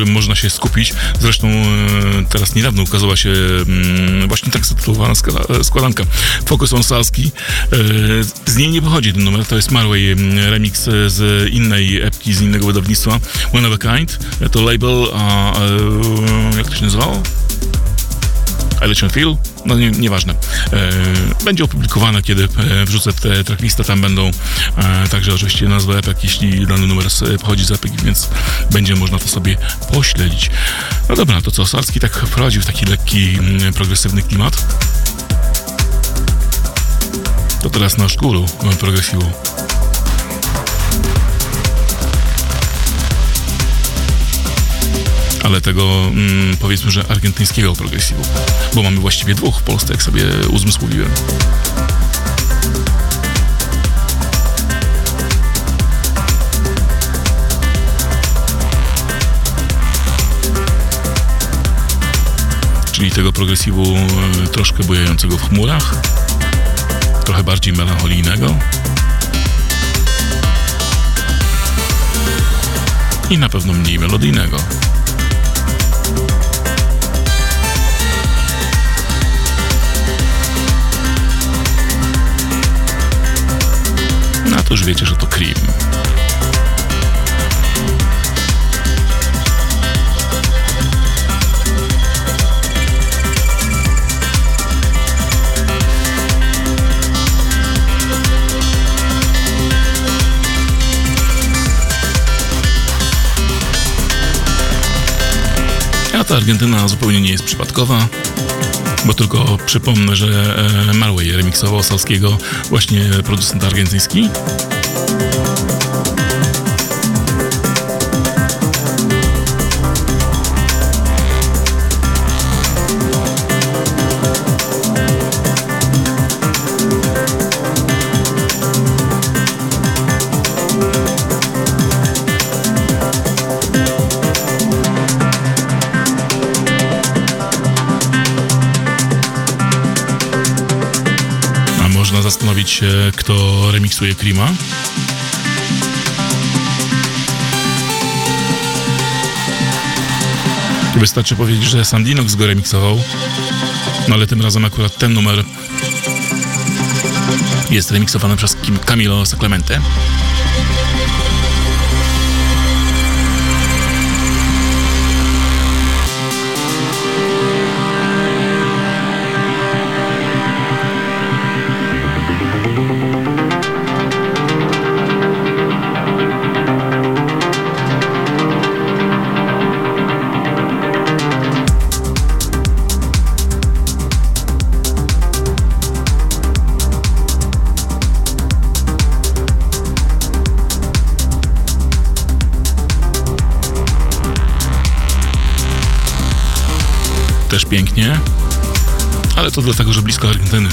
[SPEAKER 2] Którym można się skupić. Zresztą e, teraz niedawno ukazała się mm, właśnie tak zatytułowana skala- składanka Focus on Salski. E, Z niej nie pochodzi ten numer, to jest Marway mm, remix e, z innej epki, z innego wydawnictwa, One of a Kind. E, To label, a e, jak to się nazywało? I Let You Feel? No nie, nieważne. E, będzie opublikowane, kiedy e, wrzucę tę tracklistę, tam będą e, także oczywiście nazwy epek, jeśli dany numer pochodzi z epek, więc będzie można to sobie pośledzić. No dobra, to co, Salski tak wprowadził taki lekki, mm, progresywny klimat. To teraz nasz guru progresivu. Ale tego mm, powiedzmy, że argentyńskiego progresivu, bo mamy właściwie dwóch w Polsce, jak sobie uzmysłowiłem. Czyli tego progresivu e, troszkę bujającego w chmurach, trochę bardziej melancholijnego i na pewno mniej melodyjnego. To już wiecie, że to Cream. A ta Argentyna zupełnie nie jest przypadkowa, bo tylko przypomnę, że e, Marway remiksował Salskiego właśnie producent argentyński. Kto remiksuje Krima. Wystarczy powiedzieć, że Sam go remiksował, no ale tym razem akurat ten numer jest remiksowany przez Kim- Camilo Saclemente. Pięknie, ale to dlatego, że blisko Argentyny.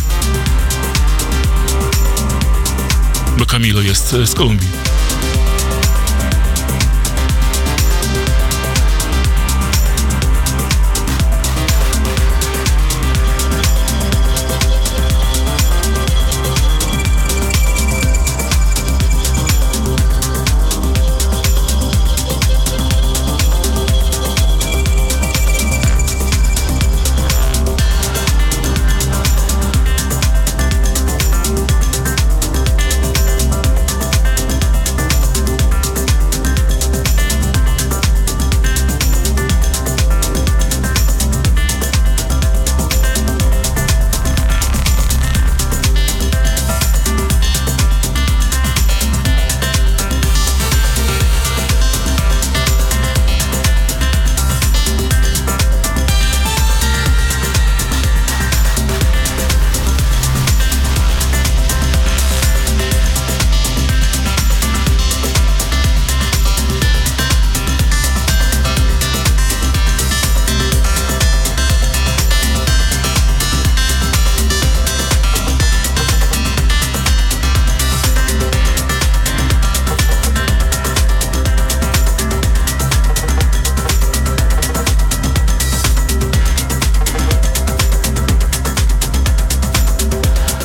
[SPEAKER 2] Bo Camilo jest z Kolumbii.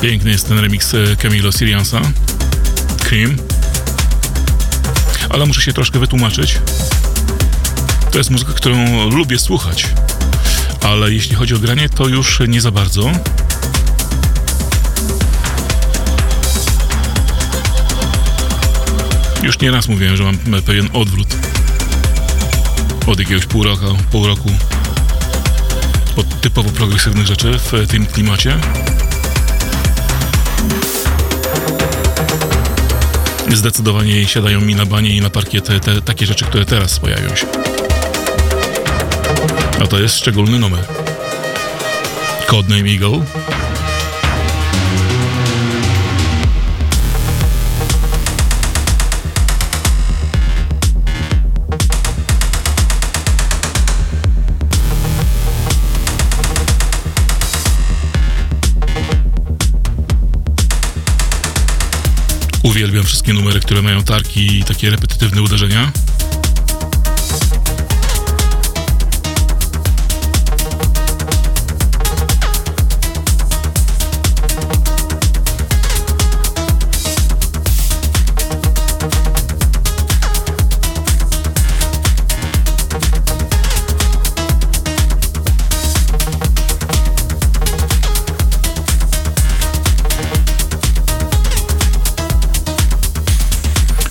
[SPEAKER 2] Piękny jest ten remix e, Camilo Siriansa. Cream. Ale muszę się troszkę wytłumaczyć. To jest muzyka, którą lubię słuchać, ale jeśli chodzi o granie, to już nie za bardzo. Już nie raz mówiłem, że mam pewien odwrót od jakiegoś pół roku, pół roku od typowo progresywnych rzeczy w tym klimacie. Zdecydowanie siadają mi na banie i na parkiet te, te takie rzeczy, które teraz pojawią się. A to jest szczególny numer. Codename Eagle. Wszystkie numery, które mają tarki i takie repetytywne uderzenia.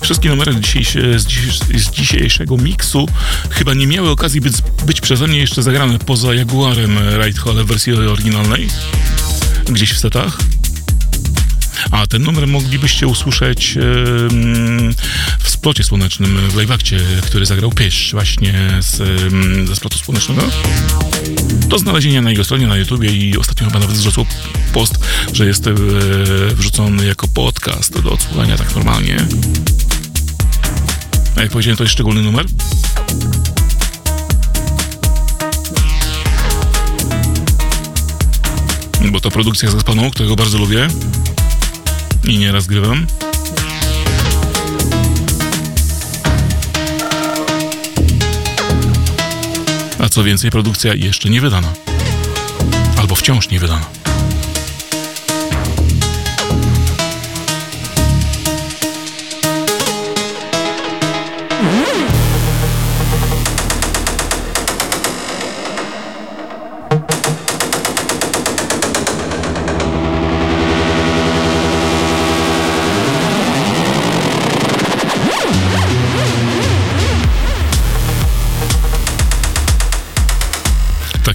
[SPEAKER 2] Wszystkie numery z, dzisiejszego miksu chyba nie miały okazji być, być przeze mnie jeszcze zagrane poza Jaguarem Ride ale w wersji oryginalnej, gdzieś w setach. A ten numer moglibyście usłyszeć w splocie słonecznym w live'akcie, który zagrał Pysz właśnie z, ze splotu słonecznego. Do znalezienia na jego stronie na YouTubie i ostatnio chyba nawet zrzucił post, że jest yy, wrzucony jako podcast do odsłuchania tak normalnie. Jak powiedziałem, to jest szczególny numer. Bo to produkcja z Gaspaną, którego bardzo lubię i nieraz grywam. A co więcej, produkcja jeszcze nie wydana. Albo wciąż nie wydana.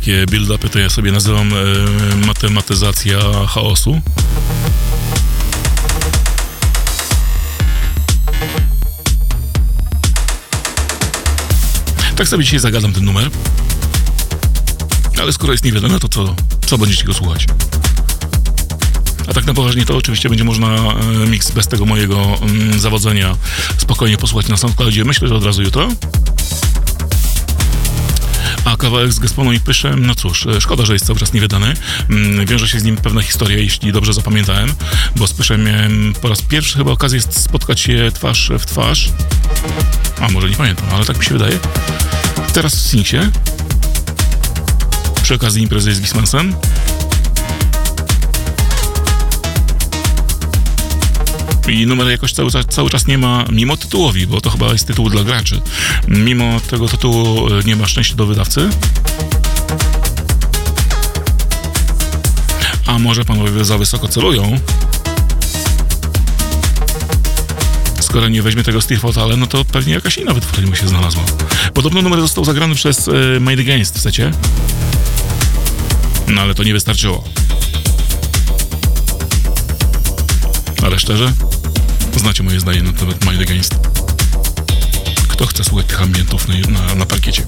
[SPEAKER 2] Takie build-upy to ja sobie nazywam e, matematyzacja chaosu. Tak sobie dzisiaj zagadam ten numer. Ale skoro jest niewiadome, to co, co będziecie go słuchać? A tak na poważnie to oczywiście będzie można e, mix bez tego mojego mm, zawodzenia spokojnie posłuchać na SoundCloudzie. Myślę, że od razu jutro. Kawałek z Gasponą i Pyszem, no cóż, e, szkoda, że jest cały czas niewydany. Mm, Wiąże się z nim pewna historia, jeśli dobrze zapamiętałem, bo z Pyszem miałem po raz pierwszy chyba okazję spotkać się twarz w twarz. A może nie pamiętam, ale tak mi się wydaje. Teraz w Singsie. Przy okazji imprezy z Gismansem. I numer jakoś cały, cały czas nie ma, mimo tytułowi, bo to chyba jest tytuł dla graczy. Mimo tego tytułu e, nie ma szczęścia do wydawcy. A może panowie za wysoko celują? Skoro nie weźmie tego Steve Otale, no to pewnie jakaś inna wytwórnia mu się znalazła. Podobno numer został zagrany przez e, Made Against, chcecie? No ale to nie wystarczyło. Ale szczerze, znacie moje zdanie na temat Mind Against. Kto chce słuchać tych ambientów na, na, na parkiecie?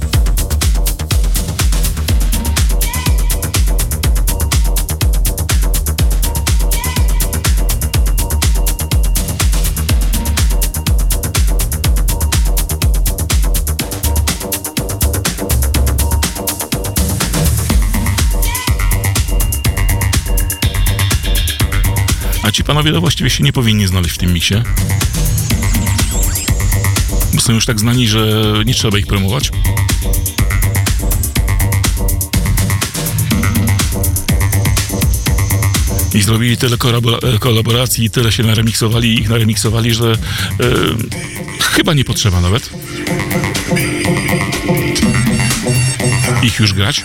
[SPEAKER 2] A ci panowie to właściwie się nie powinni znaleźć w tym miksie. Bo są już tak znani, że nie trzeba ich promować. I zrobili tyle korabora- kolaboracji, tyle się naremiksowali, ich naremiksowali, że e, chyba nie potrzeba nawet. ich już grać?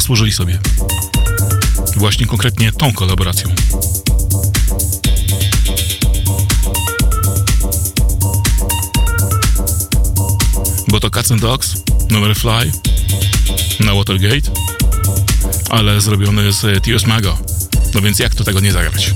[SPEAKER 2] Zasłużyli sobie. Właśnie konkretnie tą kolaboracją. Bo to Cats and Dogs, numer Fly na Watergate, ale zrobiony z Tios Mago. No więc jak to tego nie zagrać?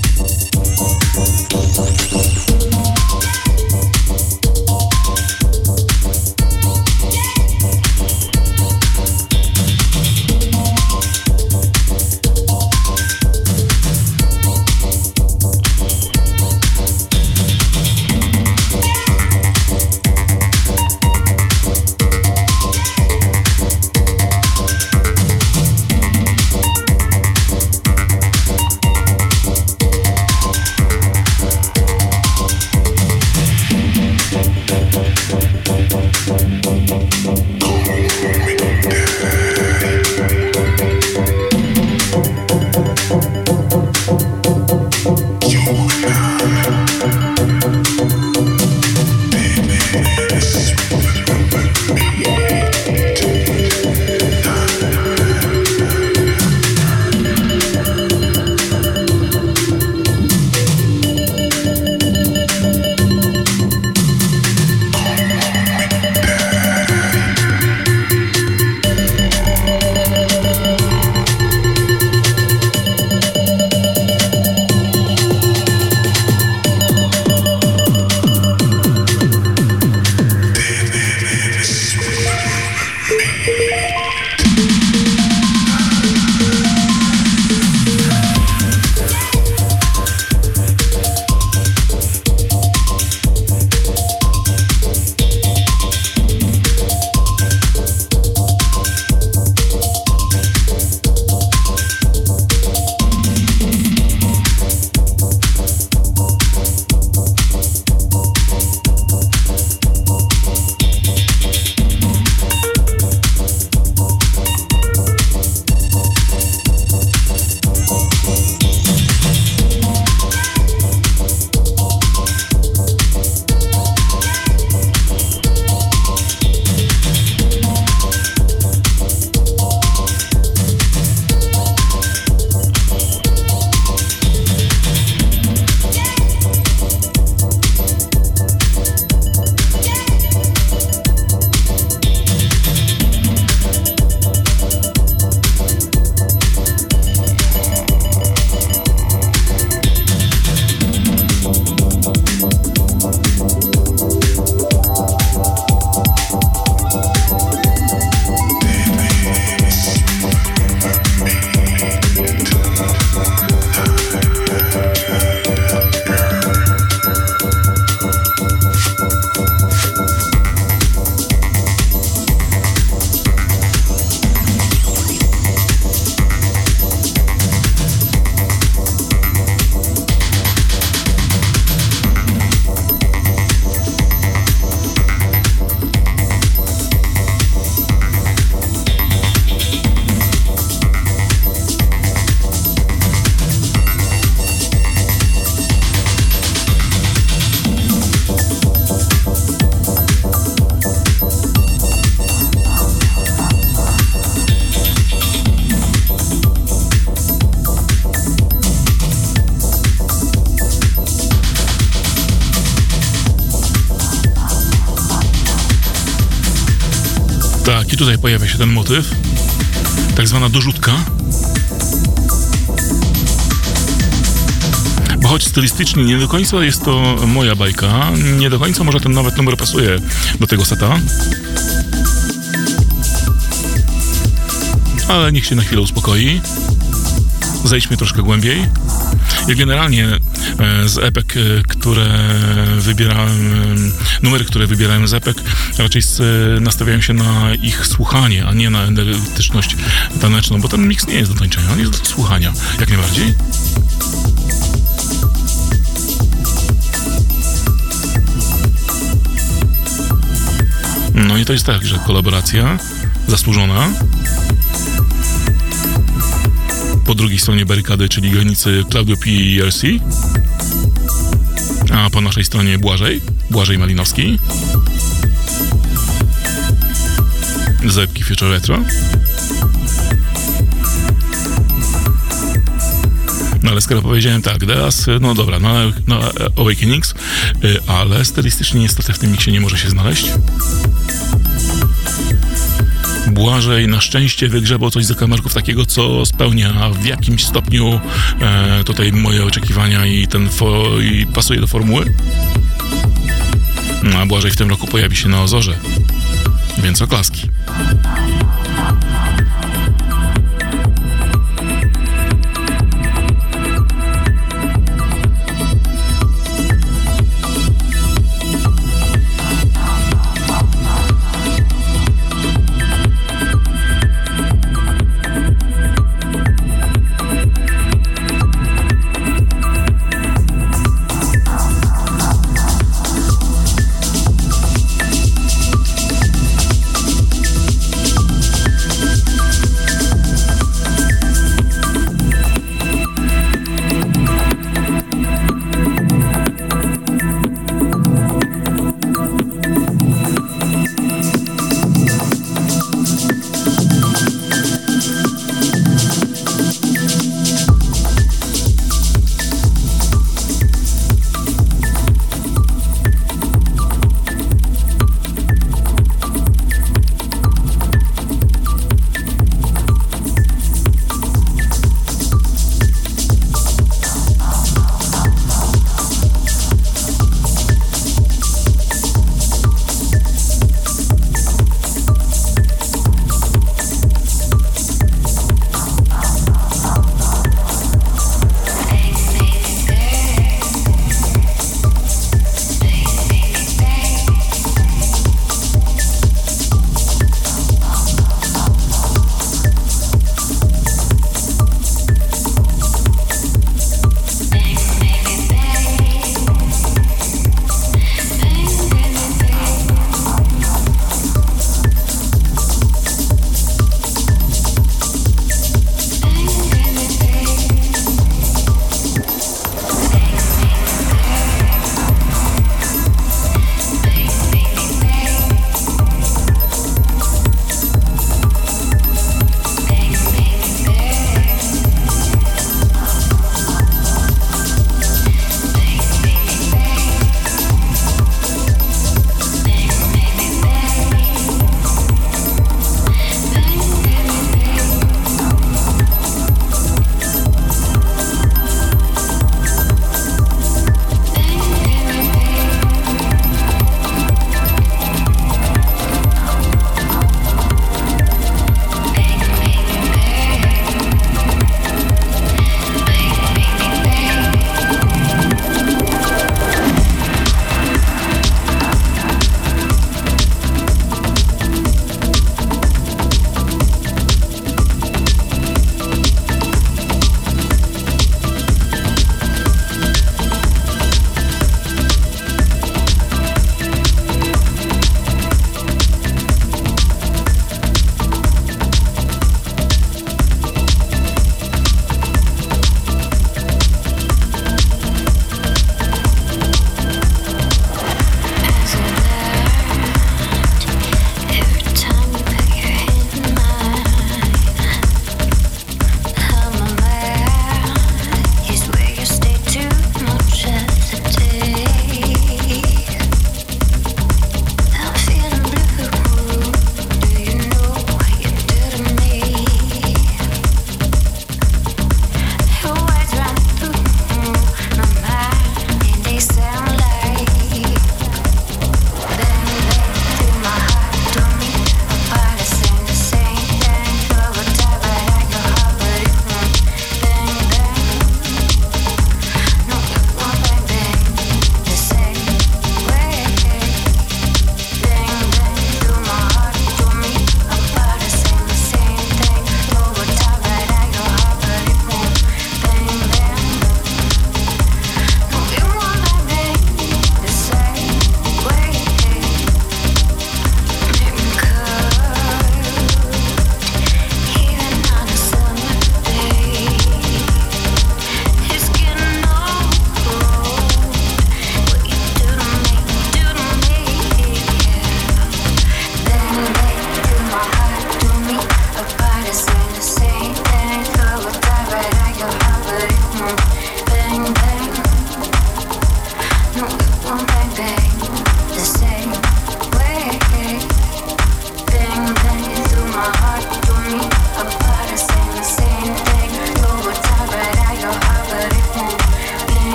[SPEAKER 2] Pojawia się ten motyw. Tak zwana dorzutka. Bo choć stylistycznie nie do końca jest to moja bajka, nie do końca może ten nawet numer pasuje do tego seta. Ale niech się na chwilę uspokoi. Zejdźmy troszkę głębiej. Ja generalnie e, z epek, e, które wybierałem, e, numery, które wybierałem z epek, raczej nastawiałem się na ich słuchanie, a nie na energetyczność taneczną, bo ten miks nie jest do tańczenia, on jest do słuchania, jak najbardziej. No i to jest tak, że kolaboracja zasłużona po drugiej stronie barykady, czyli granicy Claudio P i ERC. A po naszej stronie Błażej, Błażej Malinowski. Zepki Future Retro. No ale skoro powiedziałem tak, teraz, no dobra, no, no Awakenings, y, ale stylistycznie niestety w tym miksie nie może się znaleźć. Błażej na szczęście wygrzebał coś z zakamarków takiego, co spełnia w jakimś stopniu e, tutaj moje oczekiwania i ten fo, i pasuje do formuły. No, a Błażej w tym roku pojawi się na Ozorze, więc oklaski.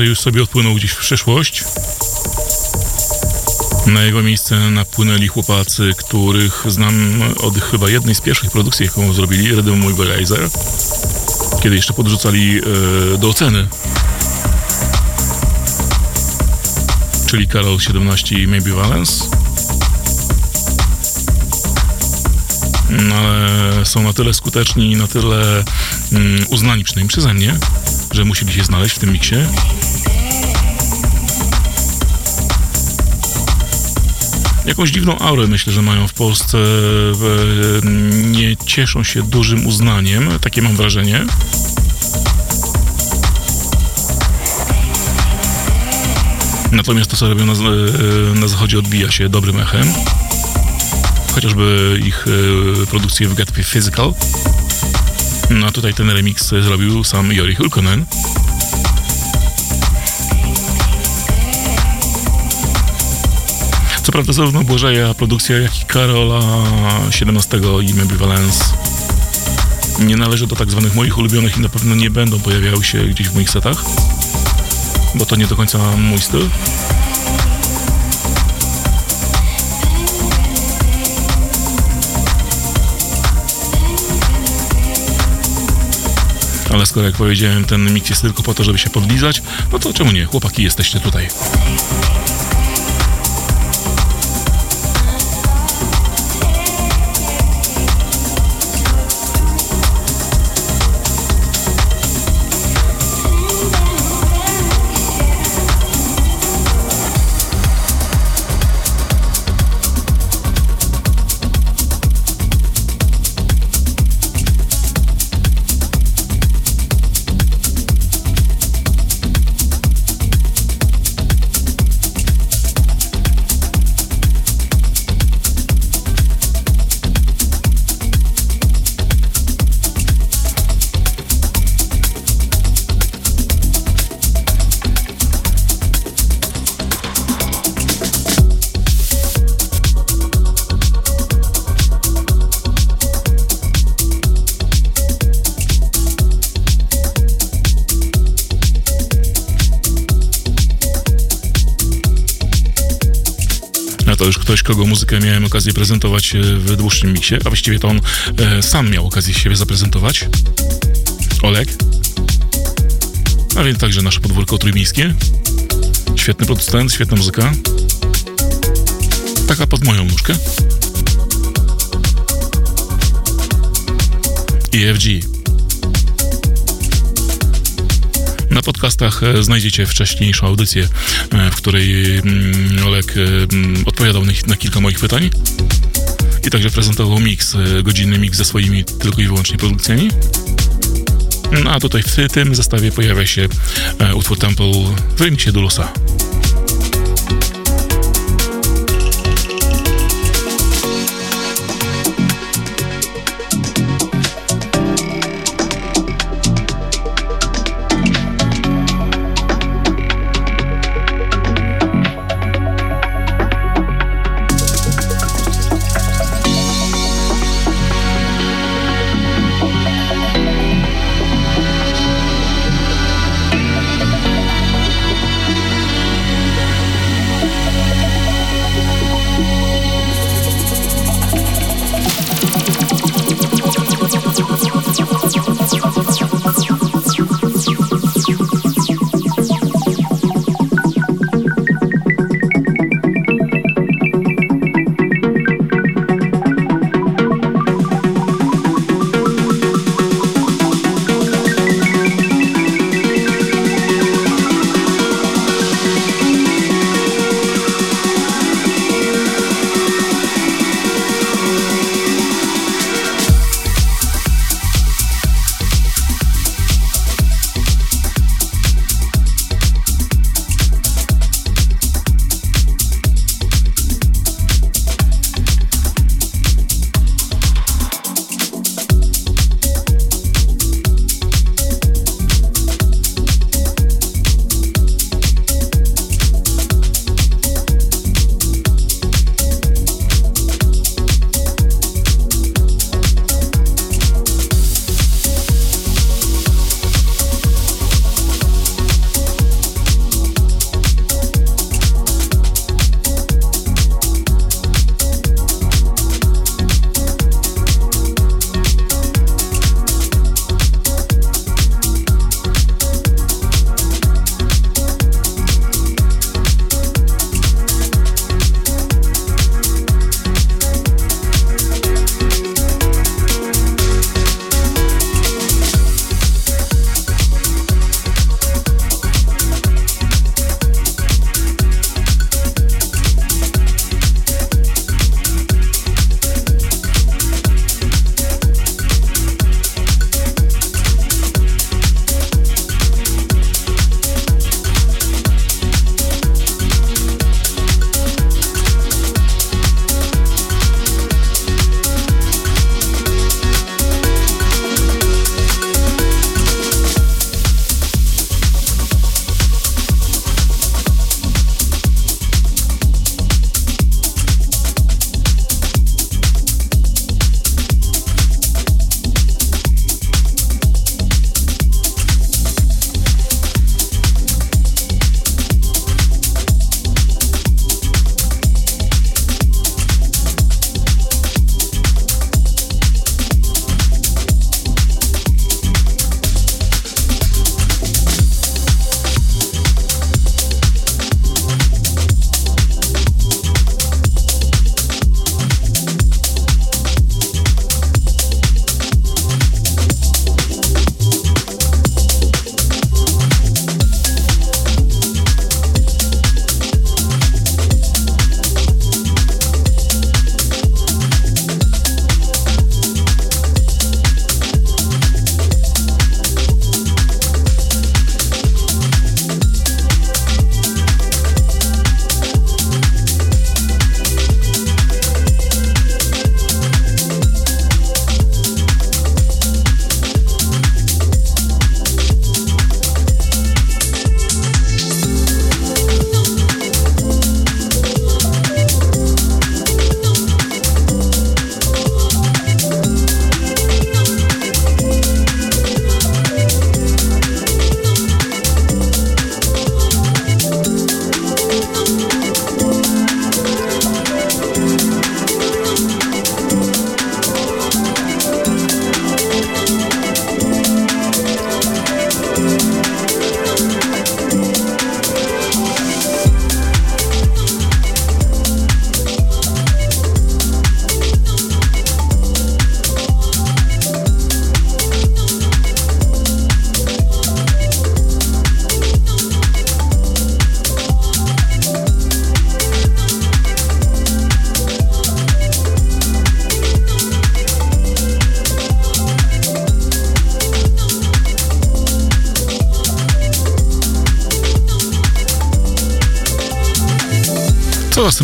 [SPEAKER 2] Błażej już sobie odpłynął gdzieś w przyszłość. Na jego miejsce napłynęli chłopacy, których znam od chyba jednej z pierwszych produkcji, jaką zrobili, Rhythm Mobilizer, kiedy jeszcze podrzucali e, do oceny. Czyli Karol 17 i Maybe Valence. No, ale są na tyle skuteczni i na tyle mm, uznani przynajmniej przeze mnie, że musieli się znaleźć w tym miksie. Jakąś dziwną aurę myślę, że mają w Polsce. e, Nie cieszą się dużym uznaniem, takie mam wrażenie. Natomiast to, co robią na, e, na zachodzie, odbija się dobrym echem. Chociażby ich e, produkcje w Get Physical. No a tutaj ten remix zrobił sam Jori Hulkonen. Co prawda zarówno Błażeja produkcja, jak i Karola 17 i Maybe Valence nie należy do tak zwanych moich ulubionych i na pewno nie będą pojawiały się gdzieś w moich setach, bo to nie do końca mój styl. Ale skoro, jak powiedziałem, ten mix jest tylko po to, żeby się podlizać, no to czemu nie? Chłopaki, jesteście tutaj. Kogo muzykę miałem okazję prezentować e, w dłuższym miksie, a właściwie to on e, sam miał okazję siebie zaprezentować. Olek. A więc także nasze podwórko trójmiejskie. Świetny producent, świetna muzyka. Taka pod moją nóżkę. EFG. Na podcastach e, znajdziecie wcześniejszą audycję, e, w której mm, Olek e, mm, odpowiadał na, kilka moich pytań i także prezentował mix, godzinny mix ze swoimi tylko i wyłącznie produkcjami. No a tutaj w ty- tym zestawie pojawia się utwór Temple w remixie Dulusa.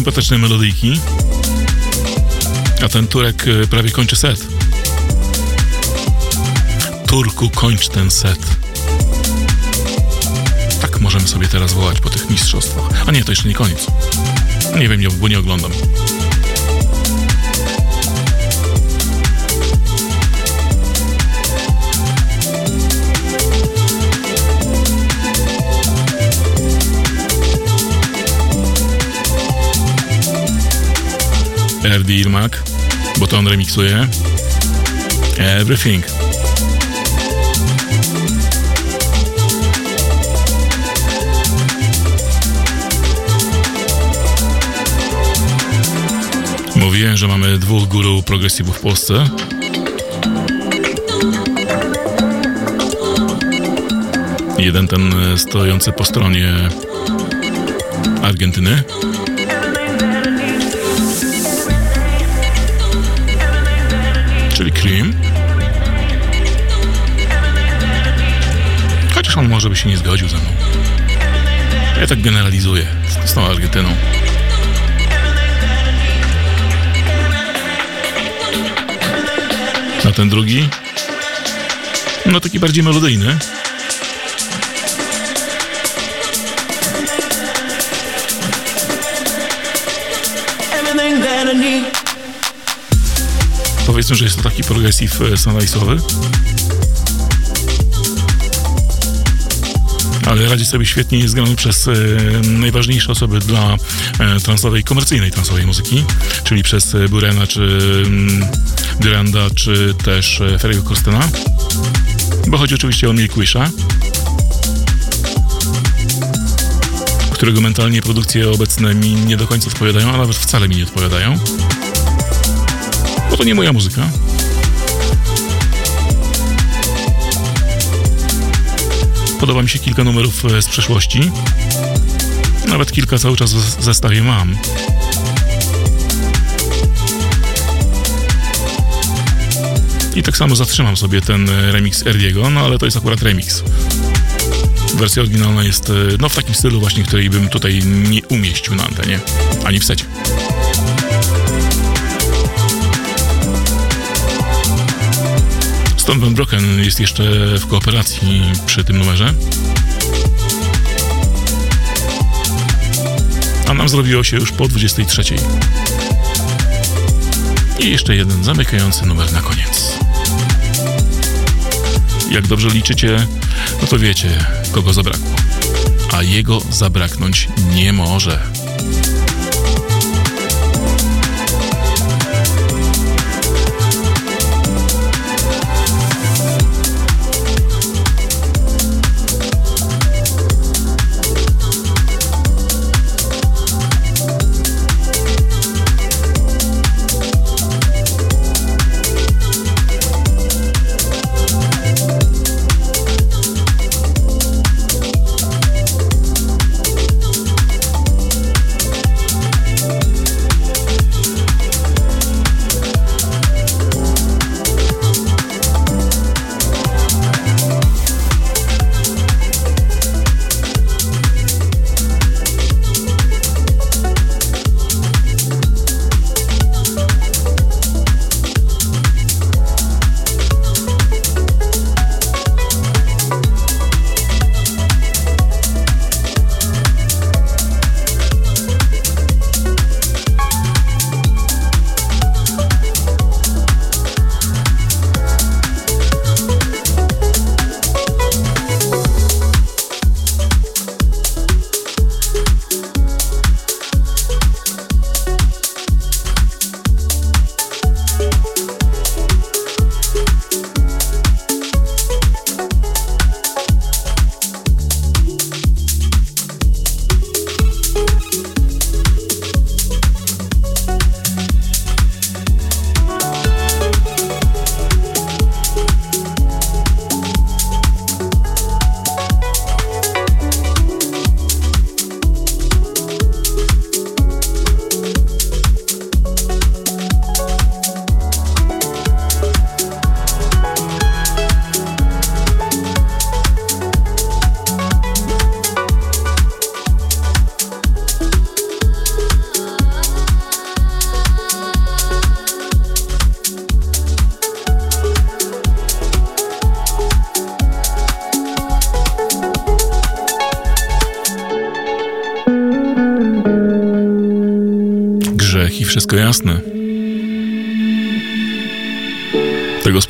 [SPEAKER 2] Sympatyczne melodyjki. A ten Turek e, prawie kończy set. Turku, kończ ten set. Tak możemy sobie teraz wołać po tych mistrzostwach. A nie, to jeszcze nie koniec. Nie wiem, bo nie oglądam. RD Irmak, bo to on remiksuje. Everything. Mówiłem, że mamy dwóch guru progresywu w Polsce. Jeden ten stojący po stronie Argentyny. Może by się nie zgodził ze mną. Ja tak generalizuję z tą Argentyną. A ten drugi? No taki bardziej melodyjny. Powiedzmy, że jest to taki progressive sunrise'owy. Ale radzi sobie świetnie jest grany przez e, najważniejsze osoby dla e, transowej, komercyjnej transowej muzyki, czyli przez e, Burena, czy mm, Duranda, czy też Ferry'ego Corstena. Bo chodzi oczywiście o Milkwisha, którego mentalnie produkcje obecne mi nie do końca odpowiadają, a nawet wcale mi nie odpowiadają. Bo to nie moja muzyka. Podoba mi się kilka numerów e, z przeszłości. Nawet kilka cały czas w zestawie mam. I tak samo zatrzymam sobie ten e, remix Erdiego, no ale to jest akurat remix. Wersja oryginalna jest e, no, w takim stylu właśnie, której bym tutaj nie umieścił na antenie, ani w secie. Stone Van Broken jest jeszcze w kooperacji przy tym numerze. A nam zrobiło się już po 23. I jeszcze jeden zamykający numer na koniec. Jak dobrze liczycie, no to wiecie, kogo zabrakło. A jego zabraknąć nie może.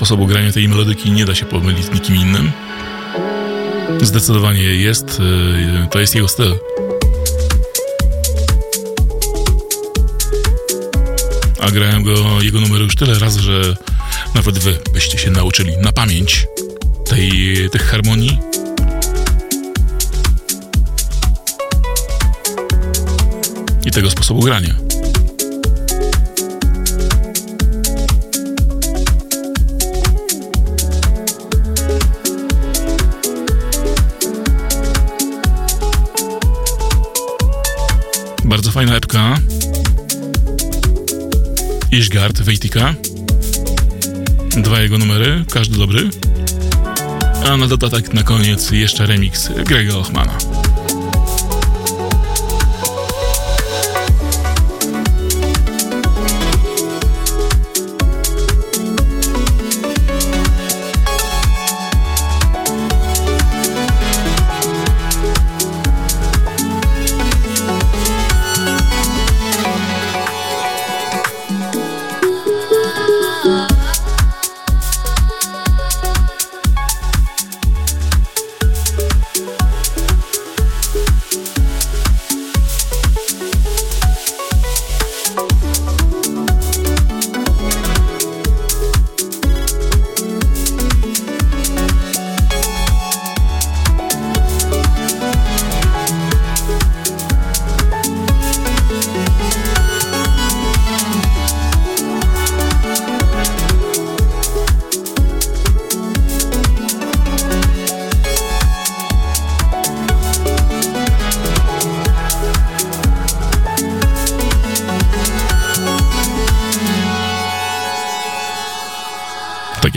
[SPEAKER 2] Sposobu grania tej melodyki nie da się pomylić nikim innym. Zdecydowanie jest, yy, to jest jego styl. A grałem go, jego numery już tyle razy, że nawet wy byście się nauczyli na pamięć tej, tych harmonii. I tego sposobu grania. Fajna epka. Ishgard Wejtika. Dwa jego numery, każdy dobry. A na dodatek na koniec jeszcze remix Grega Ochmana.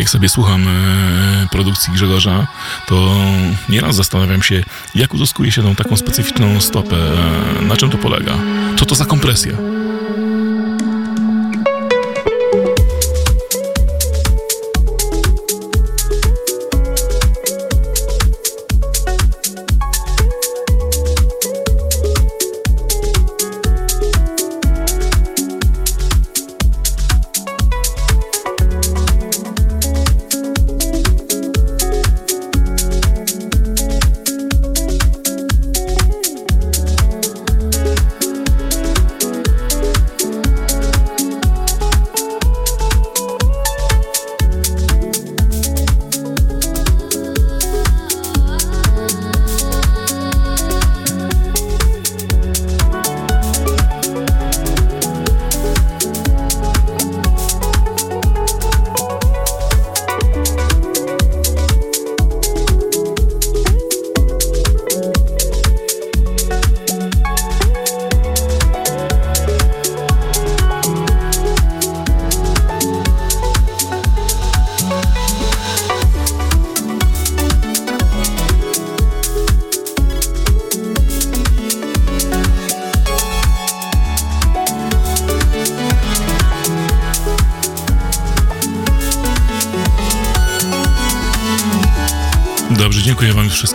[SPEAKER 2] Jak sobie słucham e, produkcji Grzegorza, to nieraz zastanawiam się, jak uzyskuje się tą taką specyficzną stopę, e, na czym to polega, co to za kompresja.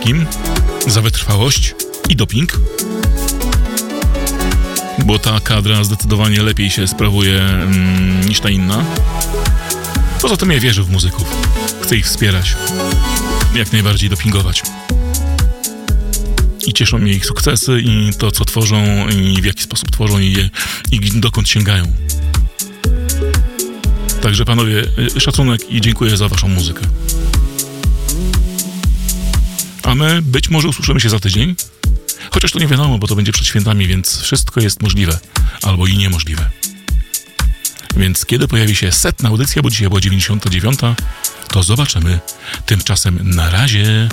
[SPEAKER 2] Wszystkim za wytrwałość i doping. Bo ta kadra zdecydowanie lepiej się sprawuje mm, niż ta inna. Poza tym ja wierzę w muzyków. Chcę ich wspierać. Jak najbardziej dopingować. I cieszą mnie ich sukcesy i to, co tworzą i w jaki sposób tworzą i, i dokąd sięgają. Także panowie, y, szacunek i dziękuję za waszą muzykę. Być może usłyszymy się za tydzień. Chociaż to nie wiadomo, bo to będzie przed świętami, więc wszystko jest możliwe. Albo i niemożliwe. Więc kiedy pojawi się setna audycja, bo dzisiaj była 99, to zobaczymy. Tymczasem na razie.